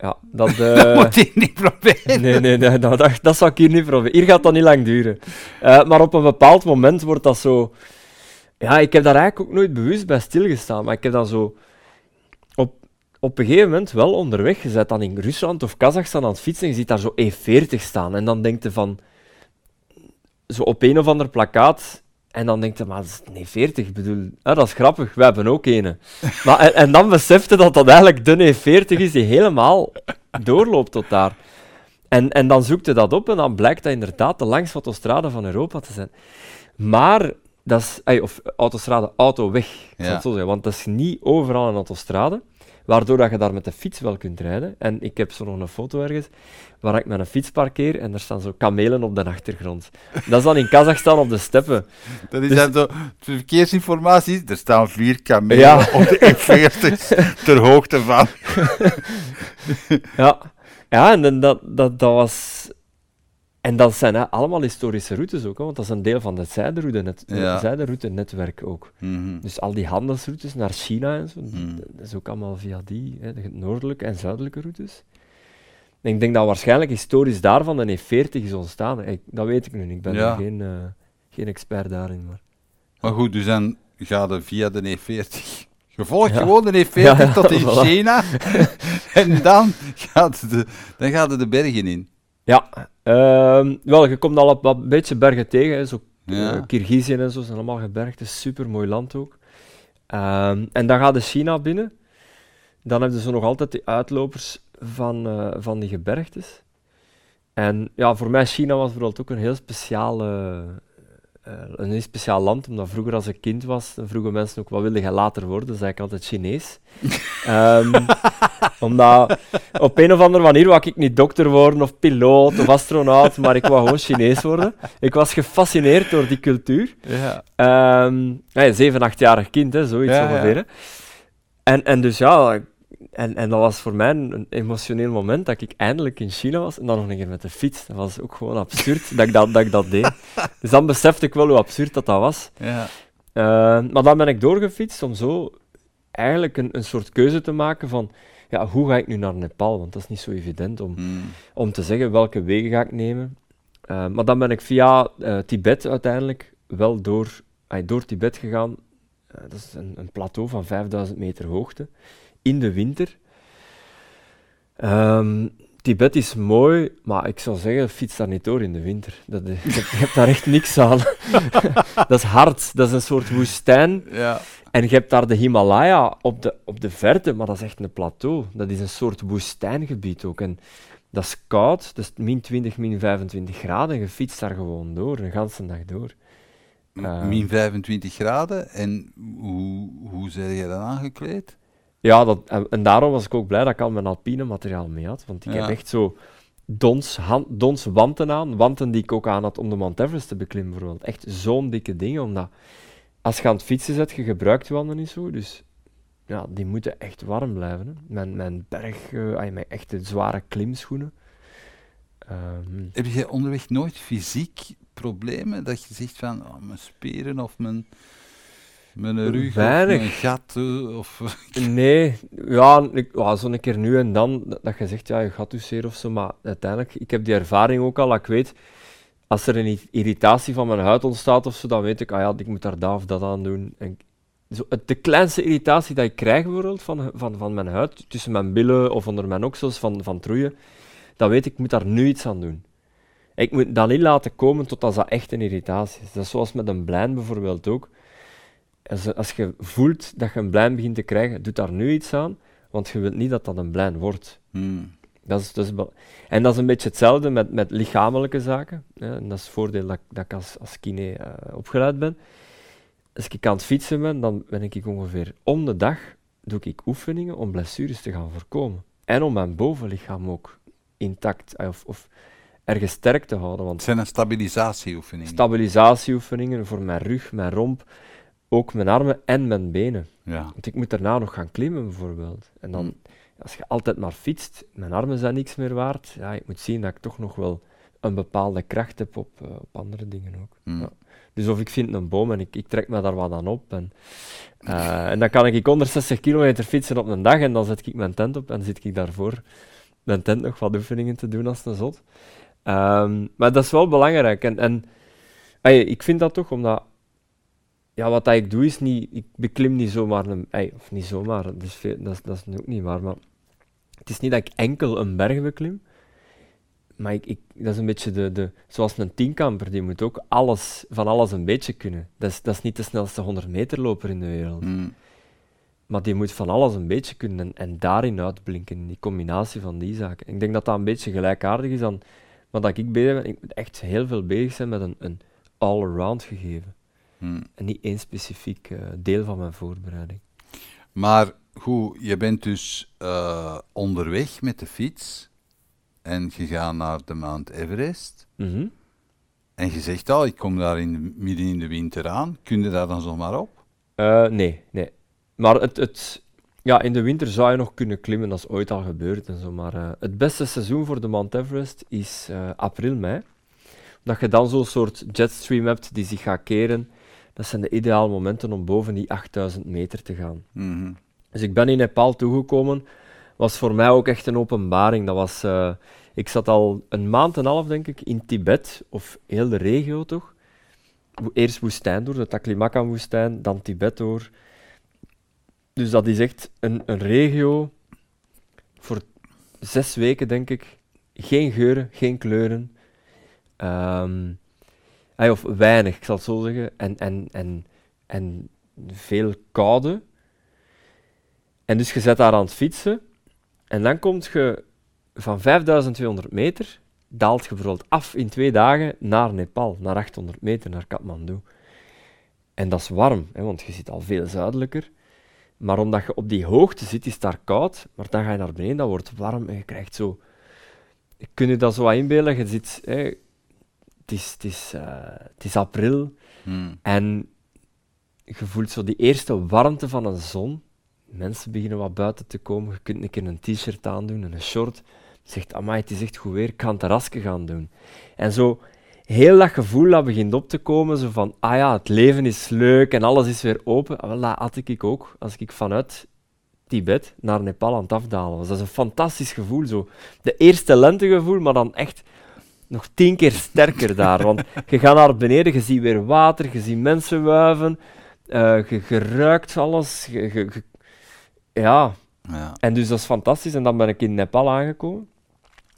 dat... dat eh, moet je niet proberen. nee, nee, nee dat, dat, dat zou ik hier niet proberen. Hier gaat dat niet lang duren. Eh, maar op een bepaald moment wordt dat zo... Ja, ik heb daar eigenlijk ook nooit bewust bij stilgestaan, maar ik heb dan zo... Op, op een gegeven moment wel onderweg, je bent dan in Rusland of Kazachstan aan het fietsen en je ziet daar zo E40 staan. En dan denk je van... Zo op een of ander plakkaat... En dan denk je, maar dat is E40, ik bedoel, hè, dat is grappig, wij hebben ook een. Maar, en, en dan besefte dat dat eigenlijk de E40 is die helemaal doorloopt tot daar. En, en dan zoekt je dat op en dan blijkt dat inderdaad de langste autostrade van Europa te zijn. Maar, dat is, ey, of autostrade, autoweg, Ja. zo zeggen, want dat is niet overal een autostrade, waardoor dat je daar met de fiets wel kunt rijden. En ik heb zo nog een foto ergens, waar ik met een fiets parkeer en er staan zo kamelen op de achtergrond. Dat is dan in Kazachstan op de steppen. Dat is Dus- dan zo, verkeersinformatie, er staan vier kamelen Ja. op de E40 ter hoogte van. Ja, ja en dan dat, dat, dat was... En dat zijn hè, allemaal historische routes ook, hè, want dat is een deel van het zijderoute, net, Ja. zijderoute-netwerk ook. Mhm. Dus al die handelsroutes naar China en zo, Hmm. dat is ook allemaal via die, hè, de noordelijke en zuidelijke routes. En ik denk dat waarschijnlijk historisch daarvan de E40 is ontstaan. Ik, dat weet ik nu niet, ik ben Ja. geen, eh, geen expert daarin. Maar. Maar goed, dus dan ga je via de E40. Je volgt Ja. gewoon de E40 Ja, ja, tot in voilà. China. en dan gaat, de, dan gaat de bergen in. Ja, ehm, wel, je komt al op wat beetje bergen tegen, hè, zo Ja. eh, Kirgizië en zo zijn allemaal gebergte, super mooi land ook. Ehm, en dan gaat de China binnen. Dan hebben ze nog altijd die uitlopers van, eh, van die gebergtes. En ja, voor mij China was bijvoorbeeld ook een heel speciale, een heel speciaal land, omdat vroeger als ik kind was, vroegen mensen ook wat wilde je later worden, zei ik altijd Chinees. Ehm, omdat op een of andere manier wou ik niet dokter worden of piloot of astronaut, maar ik wou gewoon Chinees worden. Ik was gefascineerd door die cultuur. Ja. Ja, zeven, achtjarig kind, hè, zoiets Ja, ja. ongeveer. hè. En, en dus ja, en, en dat was voor mij een, een emotioneel moment dat ik eindelijk in China was en dan nog een keer met de fiets. Dat was ook gewoon absurd dat ik dat, dat, ik dat deed. Dus dan besefte ik wel hoe absurd dat, dat was. Ja. Eh, maar dan ben ik doorgefietst om zo eigenlijk een, een soort keuze te maken van ja, hoe ga ik nu naar Nepal? Want dat is niet zo evident om, Mm. om te zeggen welke wegen ga ik nemen. Eh, maar dan ben ik via eh, Tibet uiteindelijk wel door, door Tibet gegaan. Dat is een, een plateau van 5000 meter hoogte in de winter. Ehm, Tibet is mooi, maar ik zou zeggen, fiets daar niet door in de winter. Dat, je, hebt, je hebt daar echt niks aan. dat is hard, dat is een soort woestijn. Ja. En je hebt daar de Himalaya op de, op de verte, maar dat is echt een plateau. Dat is een soort woestijngebied ook. En dat is koud, dat is min 20, min 25 graden. Je fietst daar gewoon door, een ganse dag door. Min 25 graden. En hoe, hoe zijn jij dan aangekleed? Ja, dat, en, en daarom was ik ook blij dat ik al mijn alpine materiaal mee had. Want ik Ja. heb echt zo dons, hand, dons wanten aan. Wanten die ik ook aan had om de Mount Everest te beklimmen bijvoorbeeld. Echt zo'n dikke dingen, omdat als je aan het fietsen zet, je gebruikt je wanden niet zo. Dus ja, die moeten echt warm blijven. Hè. Mijn, mijn berg, ay, mijn echte zware klimschoenen. Ehm, Heb je onderweg nooit fysiek problemen? Dat je zegt van oh, mijn spieren of mijn, mijn rug Weinig. of gat eh, of... Nee, ja, ik, ja, zo'n keer nu en dan dat, je zegt, ja, je gaat dus zeer of zo, maar uiteindelijk, ik heb die ervaring ook al, dat ik weet, als er een irritatie van mijn huid ontstaat of zo, dan weet ik, ah ja, ik moet daar dat of dat aan doen. En zo, de kleinste irritatie dat ik krijg bijvoorbeeld van, van, van mijn huid, tussen mijn billen of onder mijn oksels van, van troeien, dan weet ik, ik moet daar nu iets aan doen. Ik moet dat niet laten komen tot als dat echt een irritatie is. Dat is zoals met een blijn bijvoorbeeld ook. Als, als je voelt dat je een blijn begint te krijgen, doe daar nu iets aan, want je wilt niet dat dat een blijn wordt. Hmm. Dat is, dat is en dat is een beetje hetzelfde met, met lichamelijke zaken. Hè. En dat is het voordeel dat, ik- dat ik als, als kine eh, opgeleid ben. Als ik aan het fietsen ben, dan ben ik ongeveer om de dag doe ik oefeningen om blessures te gaan voorkomen. En om mijn bovenlichaam ook intact eh, of, of ergens sterk te houden. Want Het zijn een stabilisatieoefening. stabilisatieoefeningen voor mijn rug, mijn romp, ook mijn armen en mijn benen. ja. Want ik moet daarna nog gaan klimmen bijvoorbeeld. En dan, Mm. als je altijd maar fietst, mijn armen zijn niks meer waard. Ja, ik moet zien dat ik toch nog wel een bepaalde kracht heb op, eh, op andere dingen ook. Hmm. Ja. Dus of ik vind een boom en ik, ik trek me daar wat aan op. En, eh, en dan kan ik 160 kilometer fietsen op een dag en dan zet ik mijn tent op en zit ik daarvoor mijn tent nog wat oefeningen te doen als een zot. Ehm, maar dat is wel belangrijk. En, en ik vind dat toch, omdat ja, wat dat ik doe is niet, ik beklim niet zomaar een, ey, of niet zomaar, dat is, veel, dat, is, dat is ook niet waar, maar het is niet dat ik enkel een berg beklim, maar ik, ik, dat is een beetje de, de, zoals een tienkamper, die moet ook alles, van alles een beetje kunnen. Dat is, dat is niet de snelste 100 meter loper in de wereld, Hmm. maar die moet van alles een beetje kunnen en, en daarin uitblinken, in die combinatie van die zaken. Ik denk dat dat een beetje gelijkaardig is aan wat dat ik bezig ben. Ik moet echt heel veel bezig zijn met een, een all-around gegeven. Hmm. En niet één specifiek eh, deel van mijn voorbereiding. Maar goed, je bent dus eh, onderweg met de fiets en je gaat naar de Mount Everest. Mhm. En je zegt al, ik kom daar in de- midden in de winter aan. Kun je daar dan zomaar op? Eh, nee, nee. Maar het, het, ja, in de winter zou je nog kunnen klimmen, dat is ooit al gebeurd en zo. Maar het beste seizoen voor de Mount Everest is april, mei. Dat je dan zo'n soort jetstream hebt die zich gaat keren. Dat zijn de ideale momenten om boven die 8000 meter te gaan. Mhm. Dus ik ben in Nepal toegekomen. Was voor mij ook echt een openbaring. Dat was, eh, ik zat al een maand en een half, denk ik, in Tibet, of heel de regio toch. Eerst woestijn door, de Taklamakan-woestijn, dan Tibet door. Dus dat is echt een, een regio voor zes weken, denk ik. Geen geuren, geen kleuren. Ehm, of weinig, ik zal het zo zeggen. En, en, en, en veel koude. En dus je zet daar aan het fietsen. En dan komt je van 5200 meter, daalt je bijvoorbeeld af in twee dagen naar Nepal, naar 800 meter, naar Kathmandu. En dat is warm, hè, want je zit al veel zuidelijker. Maar omdat je op die hoogte zit, is het daar koud. Maar dan ga je naar beneden, dat wordt warm en je krijgt zo... Kun je dat zo wat inbeelden? Je zit... het, is, het, is, eh, het is april Mhm. en je voelt zo die eerste warmte van een zon. Mensen beginnen wat buiten te komen. Je kunt een keer een t-shirt aandoen en een short. Je zegt, amai, het is echt goed weer, ik ga een terrasje gaan doen. En zo heel dat gevoel dat begint op te komen, zo van, ah ja, het leven is leuk en alles is weer open. Ah, wel, Dat had ik ook, als ik vanuit Tibet naar Nepal aan het afdalen was. Dat is een fantastisch gevoel, zo. De eerste lentegevoel, maar dan echt nog tien keer sterker daar. Want je gaat naar beneden, je ziet weer water, je ziet mensen wuiven, eh, je, je ruikt alles. je- je- je- ja, Ja. en dus dat is fantastisch. En dan ben ik in Nepal aangekomen,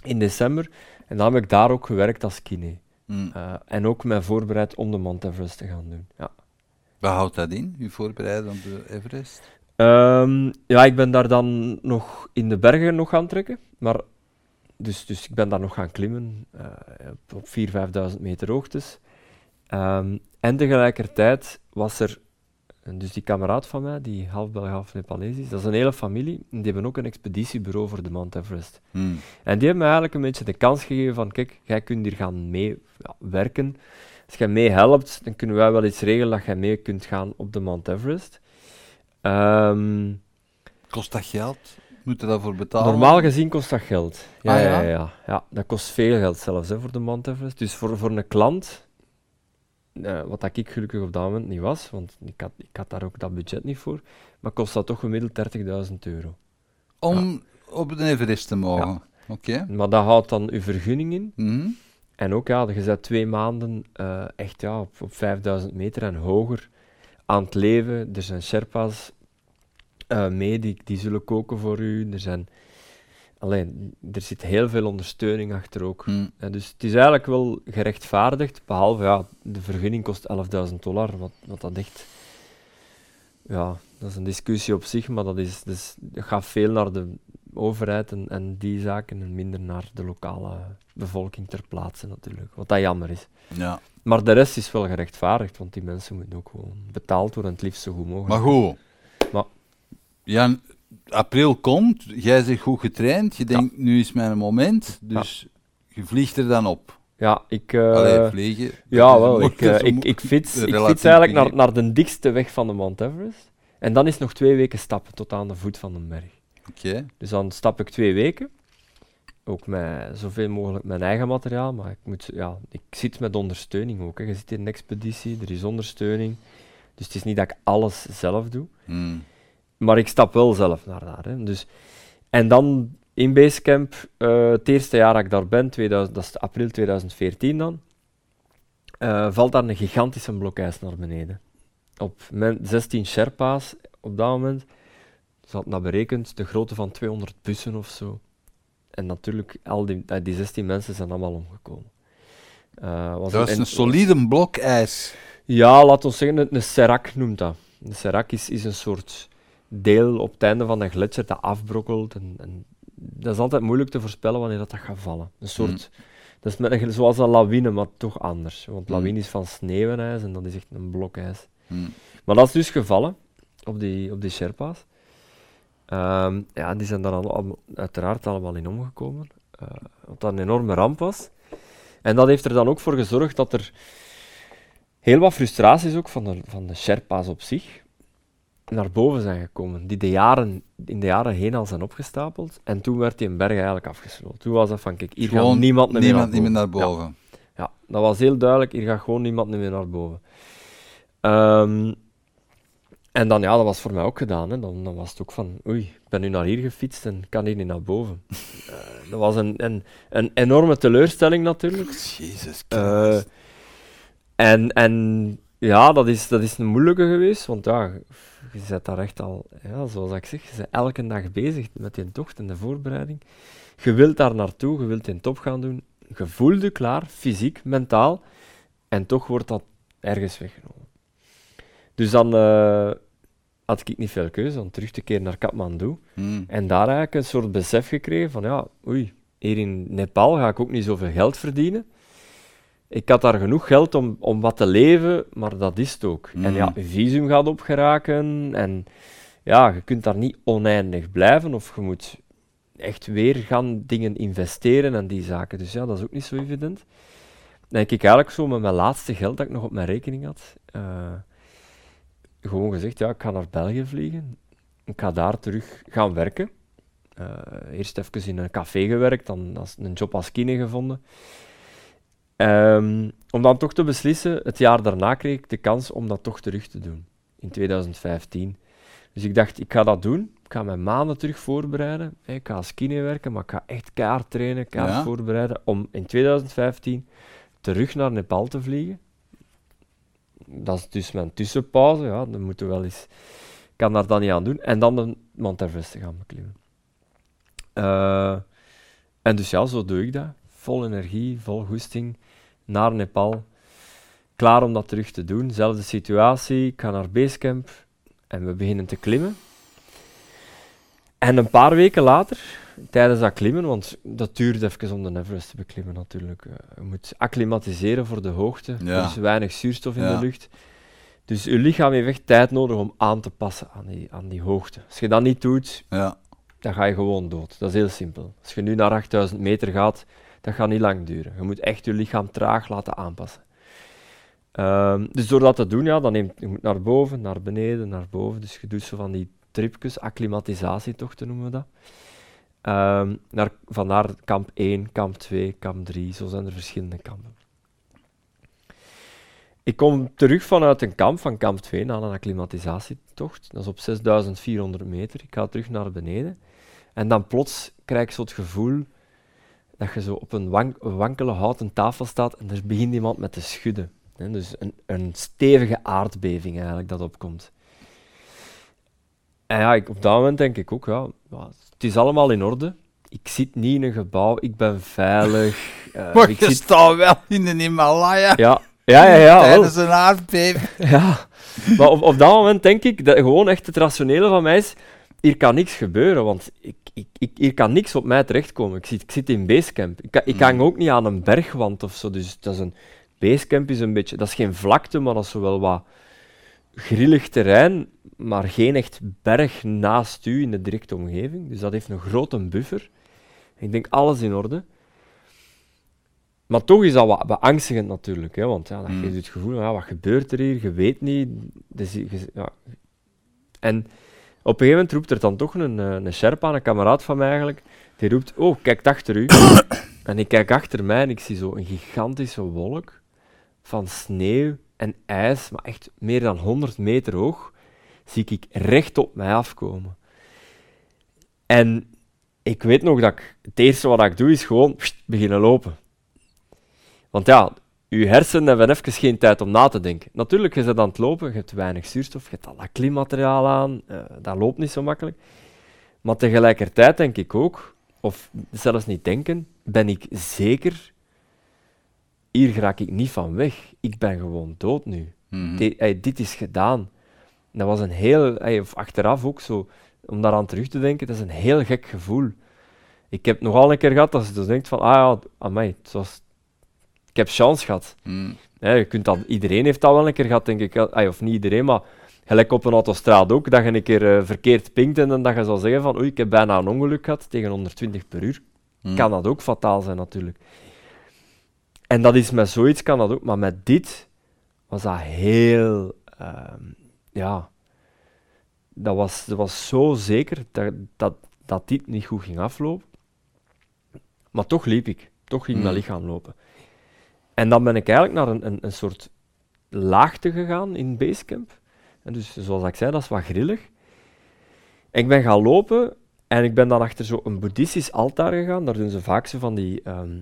in december. En dan heb ik daar ook gewerkt als kine. Mhm. Eh, en ook mij voorbereid om de Mount Everest te gaan doen. Ja. Wat houdt dat in, u voorbereiden op de Everest? Ehm, ja, ik ben daar dan nog in de bergen nog gaan trekken. Maar, dus, dus ik ben daar nog gaan klimmen eh, op, op 4.000, 5.000 meter hoogtes. Ehm, en tegelijkertijd was er, dus die kameraad van mij, die half Belg, half Nepalees is, dat is een hele familie. en Die hebben ook een expeditiebureau voor de Mount Everest. Mhm. En die hebben me eigenlijk een beetje de kans gegeven van, kijk, jij kunt hier gaan mee ja, werken. Als jij mee helpt, dan kunnen wij wel iets regelen dat jij mee kunt gaan op de Mount Everest. Ehm, Kost dat geld? Moet je daarvoor betalen? normaal gezien kost dat geld. Ja, Ah, ja? ja? Ja, ja, dat kost veel geld zelfs hè, voor de Mount Everest. Dus voor, voor een klant, eh, wat dat ik gelukkig op dat moment niet was, want ik had, ik had daar ook dat budget niet voor, maar kost dat toch gemiddeld 30.000 euro. Om op de Everest te mogen? Oké. Maar dat houdt dan uw vergunning in. Mhm. En ook, ja, je bent twee maanden eh, echt ja, op, op 5000 meter en hoger aan het leven. Er zijn Sherpa's eh, mee, die, die zullen koken voor u. Er, zijn, alleen, er zit heel veel ondersteuning achter ook. Mhm. En dus het is eigenlijk wel gerechtvaardigd, behalve ja, de vergunning kost 11.000 dollar, wat, wat dat echt... Ja, dat is een discussie op zich, maar dat, is, dus, dat gaat veel naar de overheid en, en die zaken en minder naar de lokale bevolking ter plaatse natuurlijk, wat dat jammer is. Ja. Maar de rest is wel gerechtvaardigd, want die mensen moeten ook gewoon betaald worden en het liefst zo goed mogelijk. Maar goed. Jan, april komt, jij bent goed getraind, je denkt, nu is mijn moment, dus je vliegt er dan op. Ja, ik... Allee, vliegen. Ja, wel. Ik, eh, ik, ik, fiets, ik fiets eigenlijk naar, naar de dikste weg van de Mount Everest. En dan is nog twee weken stappen tot aan de voet van de berg. Oké. Dus dan stap ik twee weken. Ook met zoveel mogelijk mijn eigen materiaal. Maar ik, moet, ja, ik zit met ondersteuning ook. Hè. Je zit in een expeditie, er is ondersteuning. Dus het is niet dat ik alles zelf doe. Hmm. Maar ik stap wel zelf naar daar. Hè. Dus, en dan in Basecamp, eh het eerste jaar dat ik daar ben, 2000, dat is april 2014 dan, eh, valt daar een gigantische blokijs naar beneden. Op mijn 16 Sherpa's op dat moment, ze had dat berekend, de grootte van 200 bussen of zo. En natuurlijk, al die, eh, die 16 mensen zijn allemaal omgekomen. Eh, was Dat is en- een solide blok ijs. ja, laat ons zeggen, een, een serac noemt dat. Een serac is, is een soort deel op het einde van een gletsjer dat afbrokkelt. En, en dat is altijd moeilijk te voorspellen wanneer dat, dat gaat vallen. Een soort, Dat is met een, zoals een lawine, maar toch anders. Want Mm. lawine is van sneeuw en ijs en dat is echt een blok ijs. Hmm. Maar dat is dus gevallen op die, op die Sherpa's. Ehm, ja, die zijn daar al, uiteraard allemaal in omgekomen. eh, wat dat een enorme ramp was. En dat heeft er dan ook voor gezorgd dat er heel wat frustraties ook van de, van de Sherpa's op zich naar boven zijn gekomen. Die de jaren, in de jaren heen al zijn opgestapeld. En toen werd die een berg eigenlijk afgesloten. Toen was dat van, kijk, hier Gewoon gaat niemand meer niemand meer boven. naar Ja. boven. Ja, dat was heel duidelijk, hier gaat gewoon niemand meer naar boven. Ehm, en dan, ja, dat was voor mij ook gedaan. Hè. Dan, dan was het ook van, oei, ik ben nu naar hier gefietst en kan hier niet naar boven. Eh, dat was een, een, een enorme teleurstelling natuurlijk. Jezus Eh, Christus. en, en ja, dat is, dat is een moeilijke geweest, want ja, je bent daar echt al, ja, zoals ik zeg, je bent elke dag bezig met die tocht en de voorbereiding. Je wilt daar naartoe, je wilt in top gaan doen. Je voelt je klaar, fysiek, mentaal, en toch wordt dat ergens weggenomen. Dus dan eh, had ik niet veel keuze om terug te keren naar Kathmandu. Hmm. En daar eigenlijk een soort besef gekregen van, ja, oei, hier in Nepal ga ik ook niet zoveel geld verdienen. Ik had daar genoeg geld om, om wat te leven, maar dat is het ook. En ja, Mm. je visum gaat opgeraken en ja, je kunt daar niet oneindig blijven of je moet echt weer gaan dingen investeren en die zaken. Dus ja, dat is ook niet zo evident. Dan heb ik eigenlijk zo met mijn laatste geld dat ik nog op mijn rekening had, eh, gewoon gezegd, ja, ik ga naar België vliegen. Ik ga daar terug gaan werken. Eh, eerst even in een café gewerkt, dan als, een job als kine gevonden. Ehm, om dan toch te beslissen, het jaar daarna kreeg ik de kans om dat toch terug te doen, in 2015. Dus ik dacht, ik ga dat doen. Ik ga mijn maanden terug voorbereiden. Ik ga als kine werken, maar ik ga echt kaart trainen, kaart Ja. voorbereiden, om in 2015 terug naar Nepal te vliegen. Dat is dus mijn tussenpauze, ja, dan moeten we wel eens... Ik kan daar dan niet aan doen. En dan de Mount Everest te gaan beklimmen. Eh, en dus ja, zo doe ik dat. Vol energie, vol goesting, naar Nepal. Klaar om dat terug te doen. Zelfde situatie, ik ga naar Basecamp en we beginnen te klimmen. En een paar weken later, tijdens dat klimmen, want dat duurt even om de Everest te beklimmen natuurlijk. eh, je moet acclimatiseren voor de hoogte, Ja. er is weinig zuurstof in Ja. de lucht. Dus je lichaam heeft echt tijd nodig om aan te passen aan die, aan die hoogte. Als je dat niet doet, Ja. dan ga je gewoon dood. Dat is heel simpel. Als je nu naar 8000 meter gaat, dat gaat niet lang duren. Je moet echt je lichaam traag laten aanpassen. Ehm, dus door dat te doen, ja, dan neemt je moet naar boven, naar beneden, naar boven. Dus je doet zo van die tripjes, acclimatisatietochten noemen we dat. Ehm, naar, vandaar kamp 1, kamp 2, kamp 3, zo zijn er verschillende kampen. Ik kom terug vanuit een kamp, van kamp 2, na een acclimatisatietocht. Dat is op 6400 meter. Ik ga terug naar beneden. En dan plots krijg ik zo het gevoel dat je zo op een wank- wankele houten tafel staat en er begint iemand met te schudden. Dus een, een stevige aardbeving eigenlijk dat opkomt. En ja, ik, op dat moment denk ik ook, ja, het is allemaal in orde. Ik zit niet in een gebouw, ik ben veilig. eh, Maar ik je zit, staat wel in de Himalaya ja, ja, ja, ja, wel. tijdens een aardbeving. Ja, maar op, op dat moment denk ik dat gewoon echt het rationele van mij is: hier kan niks gebeuren, want ik, ik, ik, hier kan niks op mij terechtkomen. Ik zit, ik zit in basecamp. Ik, ik hang ook niet aan een bergwand of zo. Dus dat is een basecamp is een beetje, dat is geen vlakte, maar dat is wel wat grillig terrein, maar geen echt berg naast u in de directe omgeving. Dus dat heeft een grote buffer. Ik denk alles in orde. Maar toch is dat wat beangstigend natuurlijk, hè, want ja, dan Mm. geeft je het gevoel, ja, wat gebeurt er hier, je weet niet. Dus, ja. En op een gegeven moment roept er dan toch een, eh, een Sherpa, een kameraad van mij eigenlijk, die roept, oh, kijk achter u. en ik kijk achter mij en ik zie zo een gigantische wolk van sneeuw en ijs, maar echt meer dan 100 meter hoog, zie ik recht op mij afkomen. En ik weet nog dat ik, het eerste wat ik doe is gewoon pst, beginnen lopen. Want ja, je hersenen hebben even geen tijd om na te denken. Natuurlijk, je bent aan het lopen, je hebt weinig zuurstof, je hebt al dat klimmateriaal aan, eh, dat loopt niet zo makkelijk. Maar tegelijkertijd denk ik ook, of zelfs niet denken, ben ik zeker, hier raak ik niet van weg. Ik ben gewoon dood nu. Mhm. Dit is gedaan. Dat was een heel, of achteraf ook zo, om daaraan terug te denken, dat is een heel gek gevoel. Ik heb nogal een keer gehad dat je dus denkt van, ah ja, amai, het was, ik heb chance gehad. Hè, je kunt dat, iedereen heeft dat wel een keer gehad, denk ik. Of niet iedereen, maar gelijk op een autostraat ook, dat je een keer eh, verkeerd pinkt en dan dat je zal zeggen van, oei, ik heb bijna een ongeluk gehad tegen 120 per uur. Mhm. Kan dat ook fataal zijn natuurlijk. En dat is met zoiets kan dat ook, maar met dit was dat heel, ehm, ja, dat was, dat was zo zeker dat, dat, dat dit niet goed ging aflopen. Maar toch liep ik, toch ging mijn Mm. lichaam lopen. En dan ben ik eigenlijk naar een, een, een soort laagte gegaan in Basecamp. En dus zoals ik zei, dat is wat grillig. Ik ben gaan lopen en ik ben dan achter zo'n boeddhistisch altaar gegaan. Daar doen ze vaak zo van die ehm,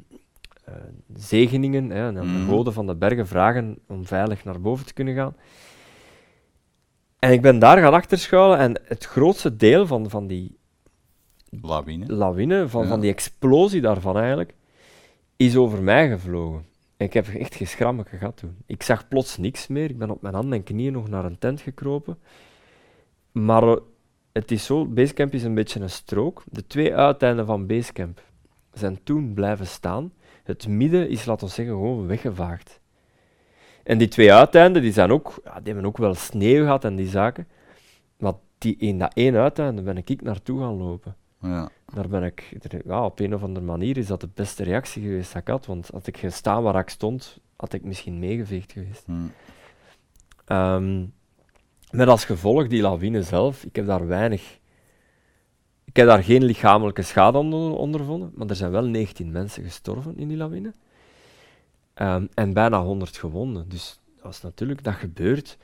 eh, zegeningen. Hè, en dan de Mhm. goden van de bergen vragen om veilig naar boven te kunnen gaan. En ik ben daar gaan achterschuilen en het grootste deel van, van die Lawine. lawine, van, Ja. van die explosie daarvan eigenlijk, is over mij gevlogen. Ik heb echt geschrammetje gehad toen. Ik zag plots niks meer. Ik ben op mijn handen en knieën nog naar een tent gekropen. Maar eh, het is zo, Basecamp is een beetje een strook. De twee uiteinden van Basecamp zijn toen blijven staan. Het midden is, laten we zeggen, gewoon weggevaagd. En die twee uiteinden, die, zijn ook, ja, die hebben ook wel sneeuw gehad en die zaken. Maar die, in dat één uiteinde ben ik naartoe gaan lopen. Ja. Daar ben ik, ja, op een of andere manier is dat de beste reactie geweest dat ik had. Want had ik gestaan waar ik stond, had ik misschien meegeveegd geweest. Hm. Ehm, met als gevolg die lawine zelf, ik heb daar weinig. Ik heb daar geen lichamelijke schade onder, ondervonden, maar er zijn wel 19 mensen gestorven in die lawine. Ehm, en bijna 100 gewonden. Dus als natuurlijk dat gebeurt,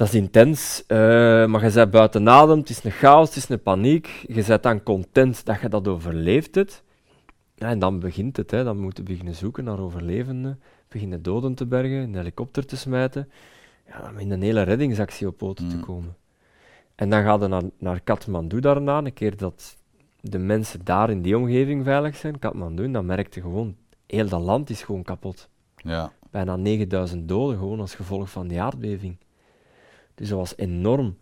dat is intens. eh, maar je bent buiten adem, het is een chaos, het is een paniek. Je bent dan content dat je dat overleefd hebt. Ja, en dan begint het, hè. dan moeten we beginnen zoeken naar overlevenden, beginnen doden te bergen, een helikopter te smijten. Ja, dan in een hele reddingsactie op poten te Mm. komen. En dan gaan we naar, naar Kathmandu daarna, een keer dat de mensen daar in die omgeving veilig zijn, Kathmandu, dan merkte gewoon, heel dat land is gewoon kapot. Ja. Bijna 9000 doden, gewoon als gevolg van die aardbeving. Dus dat was enorm.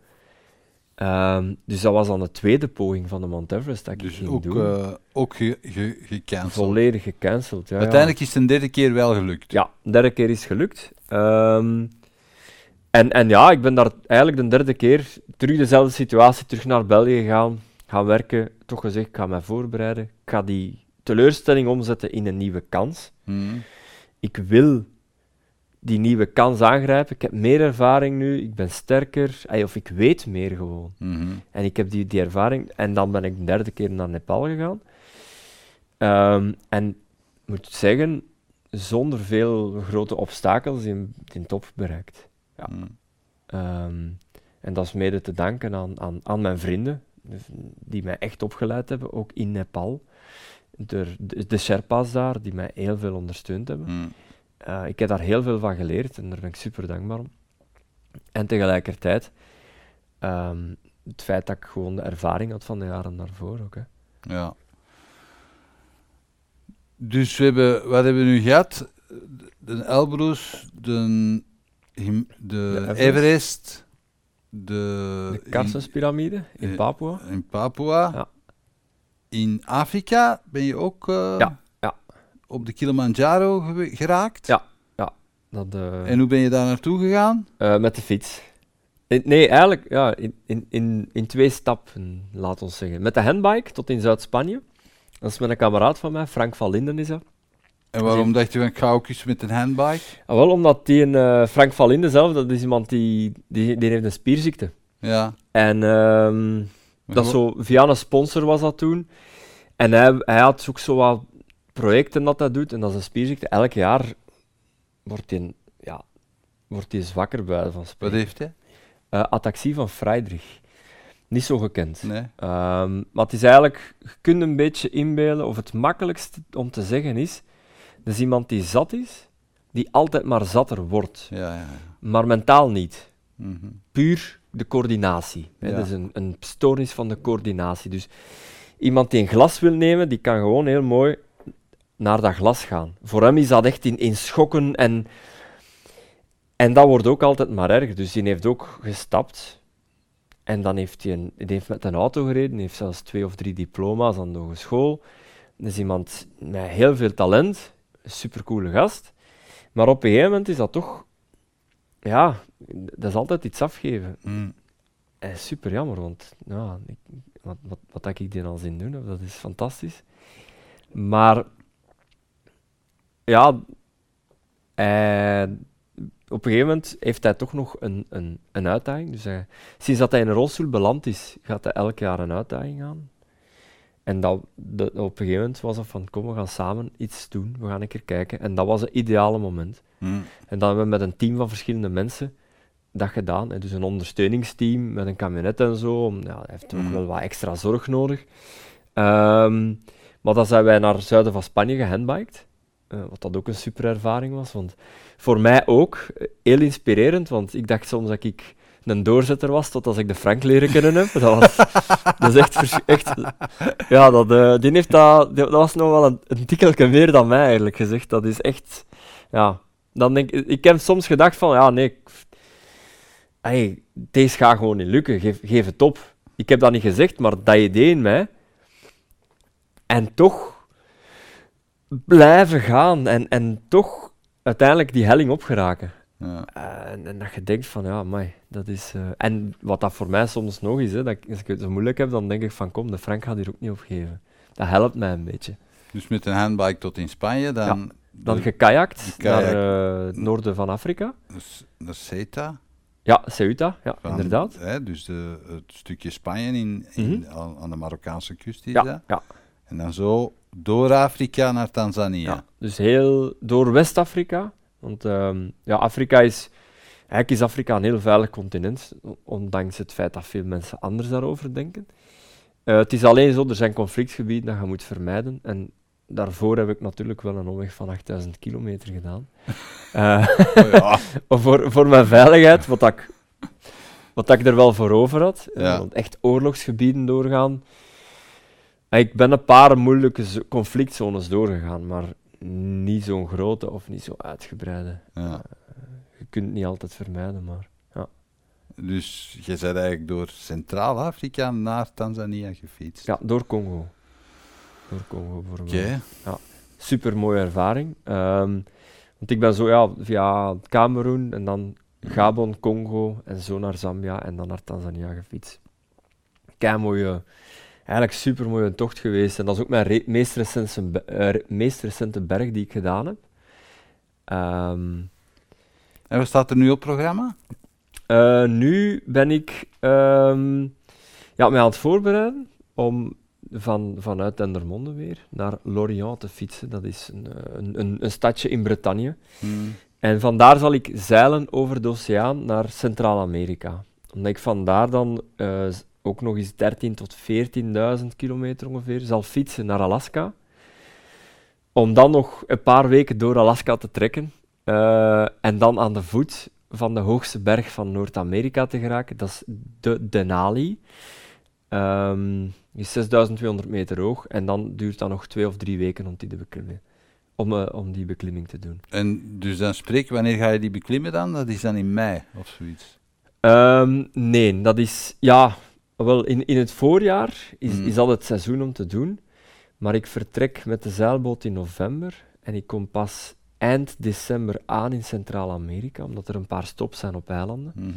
Ehm, dus dat was dan de tweede poging van de Mount Everest dat ik Dus ging ook, doen. eh, ook ge, ge, gecanceld. Volledig gecanceld. Ja, ja. Uiteindelijk is het een derde keer wel gelukt. Ja, de derde keer is gelukt. Ehm, en, en ja, ik ben daar eigenlijk de derde keer terug dezelfde situatie, terug naar België gegaan, gaan werken. Toch gezegd, ik ga mij voorbereiden. Ik ga die teleurstelling omzetten in een nieuwe kans. Hm. Ik wil die nieuwe kans aangrijpen. Ik heb meer ervaring nu, ik ben sterker, ey, of ik weet meer gewoon. Mhm. En ik heb die, die ervaring. En dan ben ik de derde keer naar Nepal gegaan. Ehm, en ik moet zeggen, zonder veel grote obstakels in, in top bereikt. Ja. Hm. Ehm, en dat is mede te danken aan, aan, aan mijn vrienden, dus die mij echt opgeleid hebben, ook in Nepal. De, de, de Sherpa's daar, die mij heel veel ondersteund hebben. Hm. Eh, ik heb daar heel veel van geleerd en daar ben ik super dankbaar om. En tegelijkertijd ehm, het feit dat ik gewoon de ervaring had van de jaren daarvoor ook. Hè. Ja. Dus we hebben, wat hebben we nu gehad? De Elbrus, de, de, De Everest. Everest, de, De Karsenspyramide in eh, Papua. in, in Papua. Ja. In Afrika ben je ook eh, ja. Op de Kilimanjaro geraakt. Ja. Dat, eh, En hoe ben je daar naartoe gegaan? eh, met de fiets. In- nee, eigenlijk ja, in, in, in, in twee stappen, laat ons zeggen. Met de handbike tot in Zuid-Spanje. Dat is met een kameraad van mij, Frank van Linden is dat. En waarom dacht je ik ga ook eens met een handbike? Ah, wel, omdat die een, eh, Frank van Linden zelf, dat is iemand die, die, die heeft een spierziekte. Ja. En ehm, dat zo, via een sponsor was dat toen. En hij, hij had ook zo wat projecten dat hij doet, en dat is een spierziekte. Elk jaar wordt hij ja, wordt hij zwakker bij van Wat spreken. heeft hij? Eh, ataxie van Friedrich. Niet zo gekend. Nee. Ehm, maar het is eigenlijk, je kunt een beetje inbeelden, of het makkelijkste om te zeggen is, dat is iemand die zat is, die altijd maar zatter wordt, Ja, ja. ja. maar mentaal niet. Mhm. Puur de coördinatie. Hè. Dat is een, een stoornis van de coördinatie. Dus iemand die een glas wil nemen, die kan gewoon heel mooi naar dat glas gaan. Voor hem is dat echt in, in schokken en, en dat wordt ook altijd maar erger. Dus die heeft ook gestapt en dan heeft hij een, die heeft met een auto gereden, heeft zelfs twee of drie diploma's aan de hogeschool. Dat is iemand met heel veel talent, een supercoole gast. Maar op een gegeven moment is dat toch, ja, dat is altijd iets afgeven. Mm. En super jammer, want ja, ik, wat, wat, wat ik die al zien doen, dat is fantastisch. Maar ja, hij- op een gegeven moment heeft hij toch nog een, een, een uitdaging. Dus hij, sinds dat hij in een rolstoel beland is, gaat hij elk jaar een uitdaging aan. En dat, dat- op een gegeven moment was dat van, kom, we gaan samen iets doen, we gaan een keer kijken. En dat was het ideale moment. Hm. En dan hebben we met een team van verschillende mensen dat gedaan. hè. Dus een ondersteuningsteam met een kabinet en zo. om- Ja, hij heeft ook Mhm. wel wat extra zorg nodig. Ehm, maar dan zijn wij naar het zuiden van Spanje gehandbiked. Eh, wat dat ook een super ervaring was. Want voor mij ook eh, heel inspirerend. Want ik dacht soms dat ik een doorzetter was tot als ik de Frank leren kennen heb. Dat, was, dat is echt, echt ja, dat, eh, die heeft dat, dat was nog wel een, een tikkeltje meer dan mij, eigenlijk gezegd. Dat is echt, ja. Dan denk, ik heb soms gedacht van, ja, nee, hey, deze gaat gewoon niet lukken, geef, geef het op. Ik heb dat niet gezegd, maar dat idee in mij. En toch blijven gaan en, en toch uiteindelijk die helling opgeraken. Ja. Eh, en, en dat je denkt van, ja, mai, dat is... eh, en wat dat voor mij soms nog is, hè, dat ik, als ik het zo moeilijk heb, dan denk ik van, kom, de Frank gaat hier ook niet opgeven. Dat helpt mij een beetje. Dus met een handbike tot in Spanje, dan... Dan de- gekajakt naar eh, het noorden van Afrika. dus naar Ceuta. Ja, Ceuta, ja, van- inderdaad. Hè, dus de, het stukje Spanje in, in, Mhm. aan, aan de Marokkaanse kust is Ja, dat. ja, En dan zo door Afrika naar Tanzania. ja. Dus heel door West-Afrika. Want ehm, ja, Afrika is... Eigenlijk is Afrika een heel veilig continent, ondanks het feit dat veel mensen anders daarover denken. Eh, het is alleen zo, er zijn conflictgebieden dat je moet vermijden. En daarvoor heb ik natuurlijk wel een omweg van 8000 kilometer gedaan. Eh, Oh ja. voor, voor mijn veiligheid, wat ik, wat ik er wel voor over had. Eh, Ja. Want echt oorlogsgebieden doorgaan. Eh, Ik ben een paar moeilijke zo- conflictzones doorgegaan, maar niet zo'n grote of niet zo uitgebreide. ja. Je kunt het niet altijd vermijden, maar... Dus je bent eigenlijk door Centraal-Afrika naar Tanzania gefietst. Ja, door Congo. Door Congo voor Oké. mij. Super mooie ervaring. Ehm, want ik ben zo ja, via Cameroen en dan Gabon, Congo en zo naar Zambia en dan naar Tanzania gefietst. Kei mooie, eigenlijk super mooie tocht geweest. En dat is ook mijn re- meest, recente, eh, meest recente berg die ik gedaan heb. Ehm, En wat staat er nu op programma? Eh, nu ben ik ehm, ja, mij aan het voorbereiden om van, vanuit Dendermonde weer naar Lorient te fietsen. Dat is een, eh, een, een, een stadje in Bretagne. Hmm. En vandaar zal ik zeilen over de oceaan naar Centraal-Amerika. Omdat ik vandaar dan ook nog eens 13.000 tot 14.000 kilometer ongeveer zal fietsen naar Alaska. Om dan nog een paar weken door Alaska te trekken. eh, en dan aan de voet van de hoogste berg van Noord-Amerika te geraken. Dat is de Denali. Ehm, die is 6200 meter hoog. En dan duurt dat nog twee of drie weken om die te beklimmen. Om, eh, om die beklimming te doen. En dus dan spreken, wanneer ga je die beklimmen dan? Dat is dan in mei of zoiets. Ehm, nee, dat is... Ja, wel, in, in het voorjaar is, Mm. is dat het seizoen om te doen. Maar ik vertrek met de zeilboot in november. En ik kom pas eind december aan in Centraal-Amerika, omdat er een paar stops zijn op eilanden. Mhm.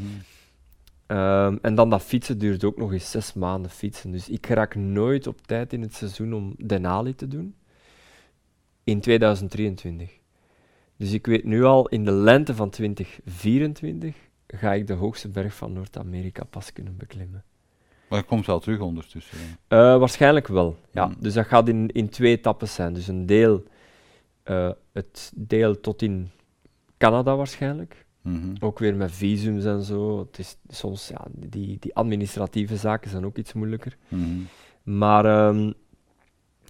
Ehm, en dan dat fietsen duurt ook nog eens zes maanden fietsen. Dus ik raak nooit op tijd in het seizoen om Denali te doen. In 2023. Dus ik weet nu al, in de lente van 2024 ga ik de hoogste berg van Noord-Amerika pas kunnen beklimmen. Maar je komt wel terug ondertussen. Eh, waarschijnlijk wel, ja. Mm. Dus dat gaat in, in twee etappes zijn. Dus een deel, eh, het deel tot in Canada waarschijnlijk. Mhm. Ook weer met visums en zo. Het is soms, ja, die, die administratieve zaken zijn ook iets moeilijker. Mhm. Maar, ehm,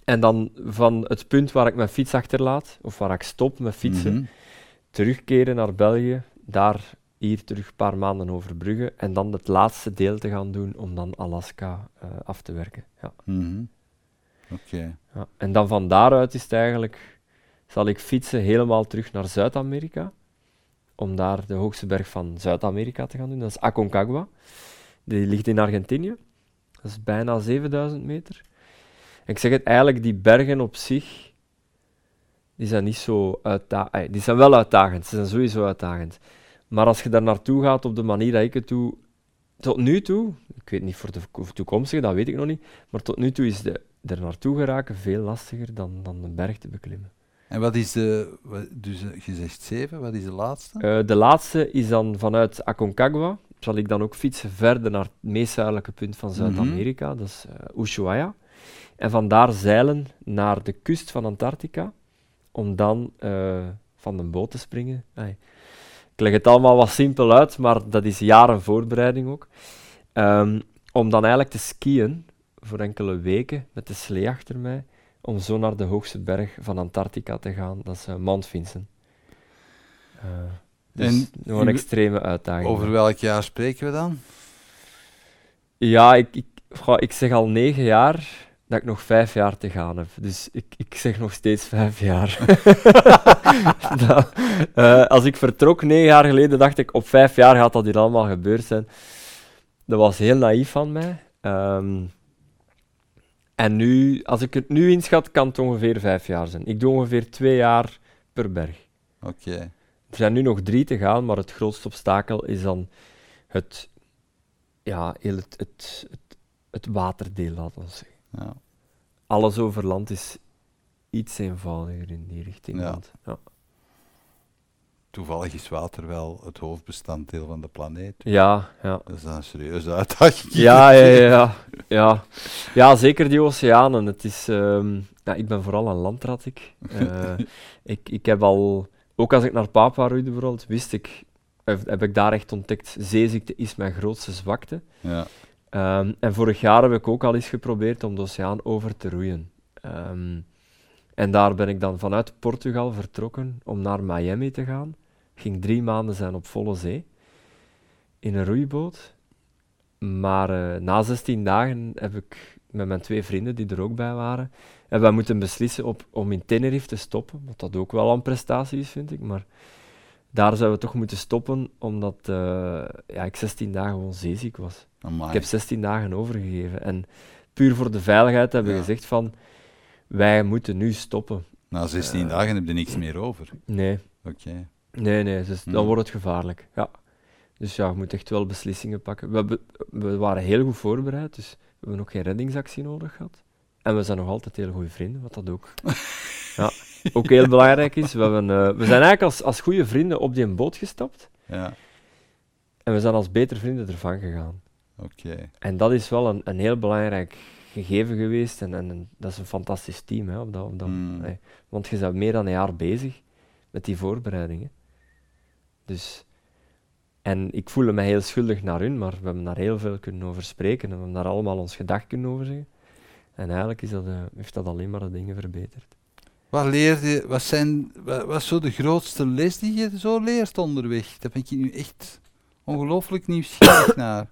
en dan van het punt waar ik mijn fiets achterlaat, of waar ik stop met fietsen, Mhm. terugkeren naar België, daar hier terug een paar maanden overbruggen en dan het laatste deel te gaan doen om dan Alaska eh, af te werken. Ja. Oké. Ja. En dan van daaruit is het eigenlijk, zal ik fietsen helemaal terug naar Zuid-Amerika, om daar de hoogste berg van Zuid-Amerika te gaan doen. Dat is Aconcagua. Die ligt in Argentinië. Dat is bijna 7000 meter. En ik zeg het eigenlijk, die bergen op zich, die zijn niet zo uitdagend. Die zijn wel uitdagend, ze zijn sowieso uitdagend. Maar als je daar naartoe gaat op de manier dat ik het doe, tot nu toe, ik weet niet voor de toekomstige, dat weet ik nog niet, maar tot nu toe is de, er naartoe geraken veel lastiger dan, dan een berg te beklimmen. En wat is de, dus eh, je zegt zeven, wat is de laatste? Eh, de laatste is dan vanuit Aconcagua. Zal ik dan ook fietsen verder naar het meest zuidelijke punt van Zuid-Amerika, dat is eh, Ushuaia. En vandaar zeilen naar de kust van Antarctica, om dan van de boot te springen. Ai. Ik leg het allemaal wat simpel uit, maar dat is jaren voorbereiding ook. Ehm, om dan eigenlijk te skiën voor enkele weken met de slee achter mij, om zo naar de hoogste berg van Antarctica te gaan. Dat is uh, Mount Vincent. Uh, dus nog een extreme uitdaging. Over welk jaar spreken we dan? Ja, ik, ik, goh, ik zeg al negen jaar dat ik nog vijf jaar te gaan heb. Dus ik, ik zeg nog steeds vijf jaar. Eh, als ik vertrok negen jaar geleden, dacht ik op vijf jaar gaat dat hier allemaal gebeurd zijn. Dat was heel naïef van mij. Ehm, en nu, als ik het nu inschat, kan het ongeveer vijf jaar zijn. Ik doe ongeveer twee jaar per berg. Oké. Er zijn nu nog drie te gaan, maar het grootste obstakel is dan het, ja, heel het, het, het, het waterdeel, laten we zeggen. Ja. Alles over land is iets eenvoudiger in die richting. Ja. Toevallig is water wel het hoofdbestanddeel van de planeet. Ja, ja. Dat is dan een serieuze uitdaging. Ja, ja, ja, ja, ja. Zeker die oceanen. Het is, ehm, ja, ik ben vooral een landrat. Ik. Eh, ik, ik heb al, ook als ik naar Papua roeide bijvoorbeeld, wist ik, heb, heb ik daar echt ontdekt, zeeziekte is mijn grootste zwakte. Ja. Ehm, en vorig jaar heb ik ook al eens geprobeerd om de oceaan over te roeien. Ehm, en daar ben ik dan vanuit Portugal vertrokken om naar Miami te gaan. Ging drie maanden zijn op volle zee in een roeiboot. Maar eh, na 16 dagen heb ik met mijn twee vrienden die er ook bij waren, hebben wij moeten beslissen op, om in Tenerife te stoppen. Wat dat ook wel een prestatie is, vind ik. Maar daar zouden we toch moeten stoppen, omdat eh, ja, ik 16 dagen gewoon zeeziek was. Amai. Ik heb 16 dagen overgegeven. En puur voor de veiligheid hebben we Ja. gezegd van, wij moeten nu stoppen. Na 16 Eh. dagen heb je niks meer over. Nee, Oké. nee, nee, dus dan Hmm. wordt het gevaarlijk. Ja. Dus ja, je moet echt wel beslissingen pakken. We, hebben, we waren heel goed voorbereid, dus we hebben ook geen reddingsactie nodig gehad. En we zijn nog altijd heel goede vrienden, wat dat ook, ja, ook heel belangrijk is. We, hebben, eh, we zijn eigenlijk als, als goede vrienden op die boot gestapt Ja. en we zijn als betere vrienden ervan gegaan. Oké. En dat is wel een, een heel belangrijk gegeven geweest. En, en dat is een fantastisch team. Hè, op dat, op dat, Mm. nee. Want je bent meer dan een jaar bezig met die voorbereidingen. Dus, en ik voelde me heel schuldig naar hun, maar we hebben daar heel veel kunnen over spreken. En we hebben daar allemaal ons gedacht kunnen over zeggen. En eigenlijk is dat, eh, heeft dat alleen maar de dingen verbeterd. Wat leer je, wat zijn, wat, wat is zo de grootste les die je zo leert onderweg? Daar ben ik nu echt ongelooflijk nieuwsgierig naar.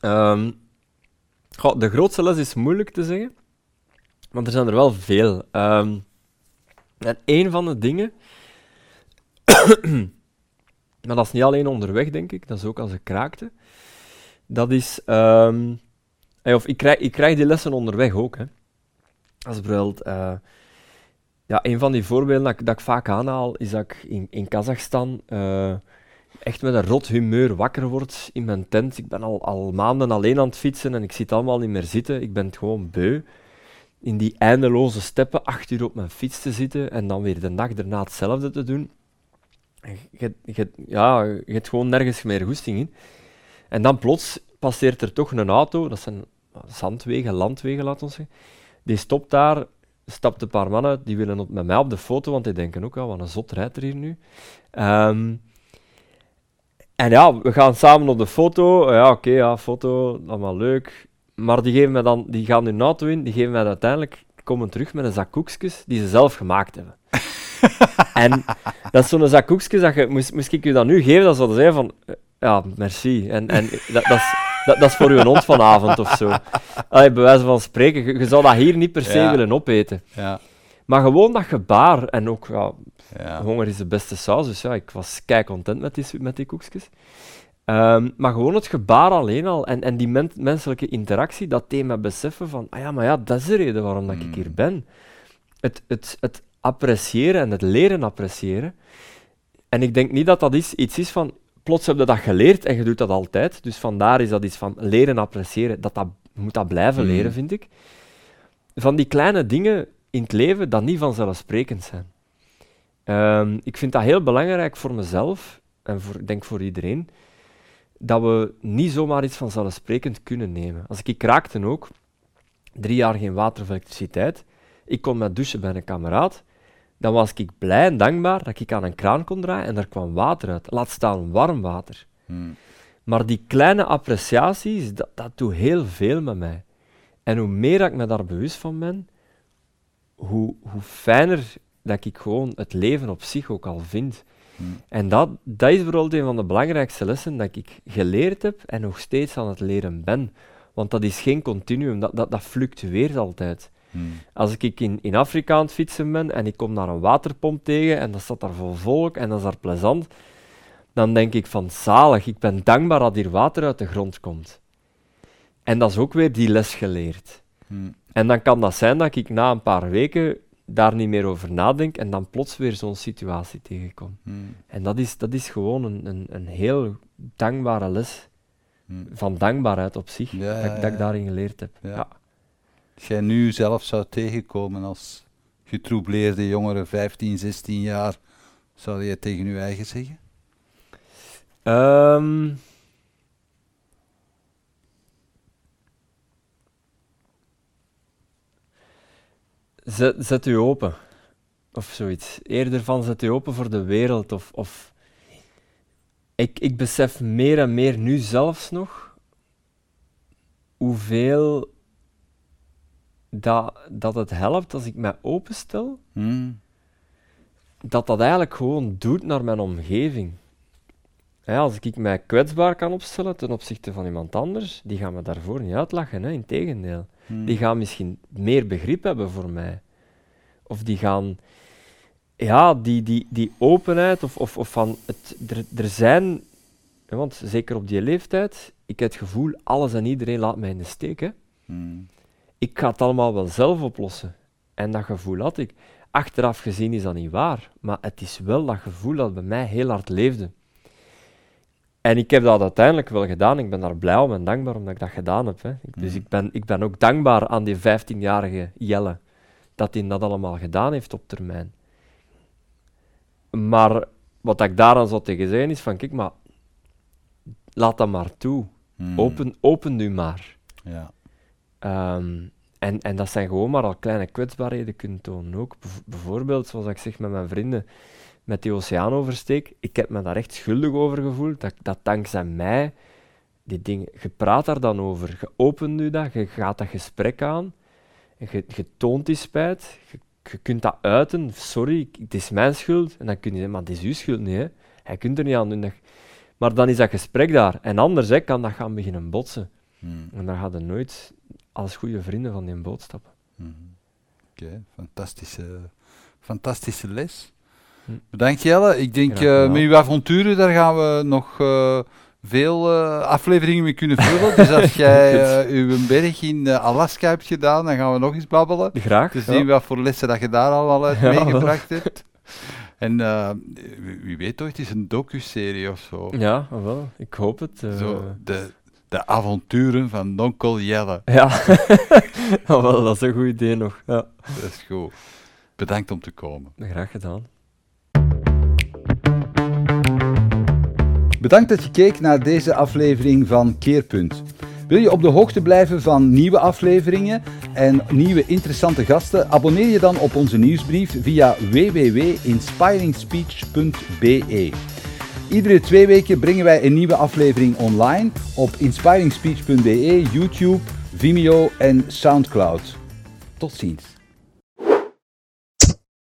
Ehm, goh, de grootste les is moeilijk te zeggen, want er zijn er wel veel. Ehm, en een van de dingen, maar dat is niet alleen onderweg, denk ik, dat is ook als ik kraakte, dat is, ehm, eh, of ik krijg, ik krijg die lessen onderweg ook. Hè. Als bijvoorbeeld, eh, ja, een van die voorbeelden dat ik, dat ik vaak aanhaal, is dat ik in, in Kazachstan eh, echt met een rot humeur wakker word in mijn tent. Ik ben al, al maanden alleen aan het fietsen en ik zit allemaal niet meer zitten. Ik ben het gewoon beu. In die eindeloze steppen, acht uur op mijn fiets te zitten en dan weer de dag daarna hetzelfde te doen. En Je, ja, je hebt gewoon nergens meer goesting in. En dan plots passeert er toch een auto, dat zijn zandwegen, landwegen, laten we zeggen. Die stopt daar, stapt een paar mannen uit, die willen op, met mij op de foto, want die denken ook, al wat een zot rijdt er hier nu. Ehm, en ja, we gaan samen op de foto. Ja, oké, ja, foto, allemaal leuk. Maar die, geven mij dan, die gaan hun auto in, die geven mij uiteindelijk, komen terug met een zak koekjes die ze zelf gemaakt hebben. en dat is zo'n zak koekjes, dat je, moest, moest ik u dat nu geven, dan zouden ze zeggen van, eh, ja, merci. En, en dat, dat, is, dat, dat is voor uw hond vanavond of zo. Allee, bij wijze van spreken, je, je zou dat hier niet per se Ja. willen opeten. Ja. Maar gewoon dat gebaar, en ook, ja. Honger is de beste saus, dus ja, ik was kei content met die, met die koekjes. Ehm, maar gewoon het gebaar alleen al en, en die men- menselijke interactie, dat me beseffen van, ah ja, maar ja, dat is de reden waarom dat ik Mm. hier ben. Het, het, het appreciëren en het leren appreciëren. En ik denk niet dat dat is, iets is van, plots heb je dat geleerd en je doet dat altijd. Dus vandaar is dat iets van leren appreciëren, dat, dat moet dat blijven Mm. leren, vind ik. Van die kleine dingen in het leven dat niet vanzelfsprekend zijn. Ehm, ik vind dat heel belangrijk voor mezelf en voor, ik denk voor iedereen, dat we niet zomaar iets vanzelfsprekend kunnen nemen. Als ik, ik raakte ook, drie jaar geen water of elektriciteit. Ik kon met douchen bij een kameraad. Dan was ik blij en dankbaar dat ik aan een kraan kon draaien en er kwam water uit. Laat staan warm water. Hmm. Maar die kleine appreciaties, dat, dat doet heel veel met mij. En hoe meer dat ik me daar bewust van ben, hoe, hoe fijner dat ik gewoon het leven op zich ook al vind. Hmm. En dat, dat is bijvoorbeeld een van de belangrijkste lessen dat ik geleerd heb en nog steeds aan het leren ben. Want dat is geen continuum, dat, dat, dat fluctueert altijd. Hmm. Als ik in, in Afrika aan het fietsen ben en ik kom daar een waterpomp tegen en dat staat daar vol volk en dat is daar plezant, dan denk ik van zalig, ik ben dankbaar dat hier water uit de grond komt. En dat is ook weer die les geleerd. Hmm. En dan kan dat zijn dat ik na een paar weken daar niet meer over nadenk en dan plots weer zo'n situatie tegenkom. Hmm. En dat is, dat is gewoon een, een, een heel dankbare les Hmm. van dankbaarheid op zich, Ja, dat, ja, ik- daarin geleerd heb. Ja. Jij nu zelf zou tegenkomen als getroubleerde jongere, 15, 16 jaar, zou je tegen je eigen zeggen? Ehm, zet, zet u open. Of zoiets. Eerder van zet u open voor de wereld. Of, of ik, ik besef meer en meer nu zelfs nog hoeveel dat, dat het helpt als ik mij openstel Hmm. dat dat eigenlijk gewoon doet naar mijn omgeving. Hè, als ik mij kwetsbaar kan opstellen ten opzichte van iemand anders, die gaan me daarvoor niet uitlachen, hè, integendeel. Hmm. Die gaan misschien meer begrip hebben voor mij. Of die gaan, ja, die, die, die openheid, of, of, of van, het, er, er zijn, want zeker op die leeftijd, ik heb het gevoel, alles en iedereen laat mij in de steek. Hè. Hmm. Ik ga het allemaal wel zelf oplossen. En dat gevoel had ik. Achteraf gezien is dat niet waar, maar het is wel dat gevoel dat bij mij heel hard leefde. En ik heb dat uiteindelijk wel gedaan. Ik ben daar blij om en dankbaar omdat ik dat gedaan heb. Hè. Ik- dus Mhm. ik ben, ik ben ook dankbaar aan die 15-jarige Jelle dat hij dat allemaal gedaan heeft op termijn. Maar wat ik daaraan zou tegen zeggen is van, kijk maar, laat dat maar toe. Hmm. Open, open nu maar. Ja. Ehm, en, en dat zijn gewoon maar al kleine kwetsbaarheden kunnen tonen ook. Bijvoorbeeld, zoals ik zeg met mijn vrienden, met die oceaanoversteek. Ik heb me daar echt schuldig over gevoeld, dat, dat dankzij mij die dingen... Je praat daar dan over, je opent nu dat, je gaat dat gesprek aan, en je, je toont die spijt, je, je kunt dat uiten, sorry, het is mijn schuld. En dan kun je zeggen, maar het is uw schuld niet, hè. Hij kunt er niet aan doen. Dat... Maar dan is dat gesprek daar. En anders hè, kan dat gaan beginnen botsen. Hmm. En daar gaan nooit als goede vrienden van die stappen. Mhm. Oké, fantastische, fantastische les. Hm. Bedankt Jelle. Ik denk eh, met uw avonturen, daar gaan we nog eh, veel eh, afleveringen mee kunnen vullen. dus als jij uw berg in Alaska hebt gedaan, dan gaan we nog eens babbelen. Graag. Te ja. zien wat voor lessen dat je daar allemaal uit Ja, wel. meegebracht hebt. En wie, weet toch, het is een docu-serie of zo. Ja, wel. Ik hoop het. zo de, de avonturen van Donkel Jelle. Ja. Wel, dat is een goed idee nog. Ja. Dat is goed. Bedankt om te komen. Graag gedaan. Bedankt dat je keek naar deze aflevering van Keerpunt. Wil je op de hoogte blijven van nieuwe afleveringen en nieuwe interessante gasten? Abonneer je dan op onze nieuwsbrief via www.inspiringspeech.be. Iedere twee weken brengen wij een nieuwe aflevering online op inspiringspeech.be, YouTube, Vimeo en Soundcloud. Tot ziens.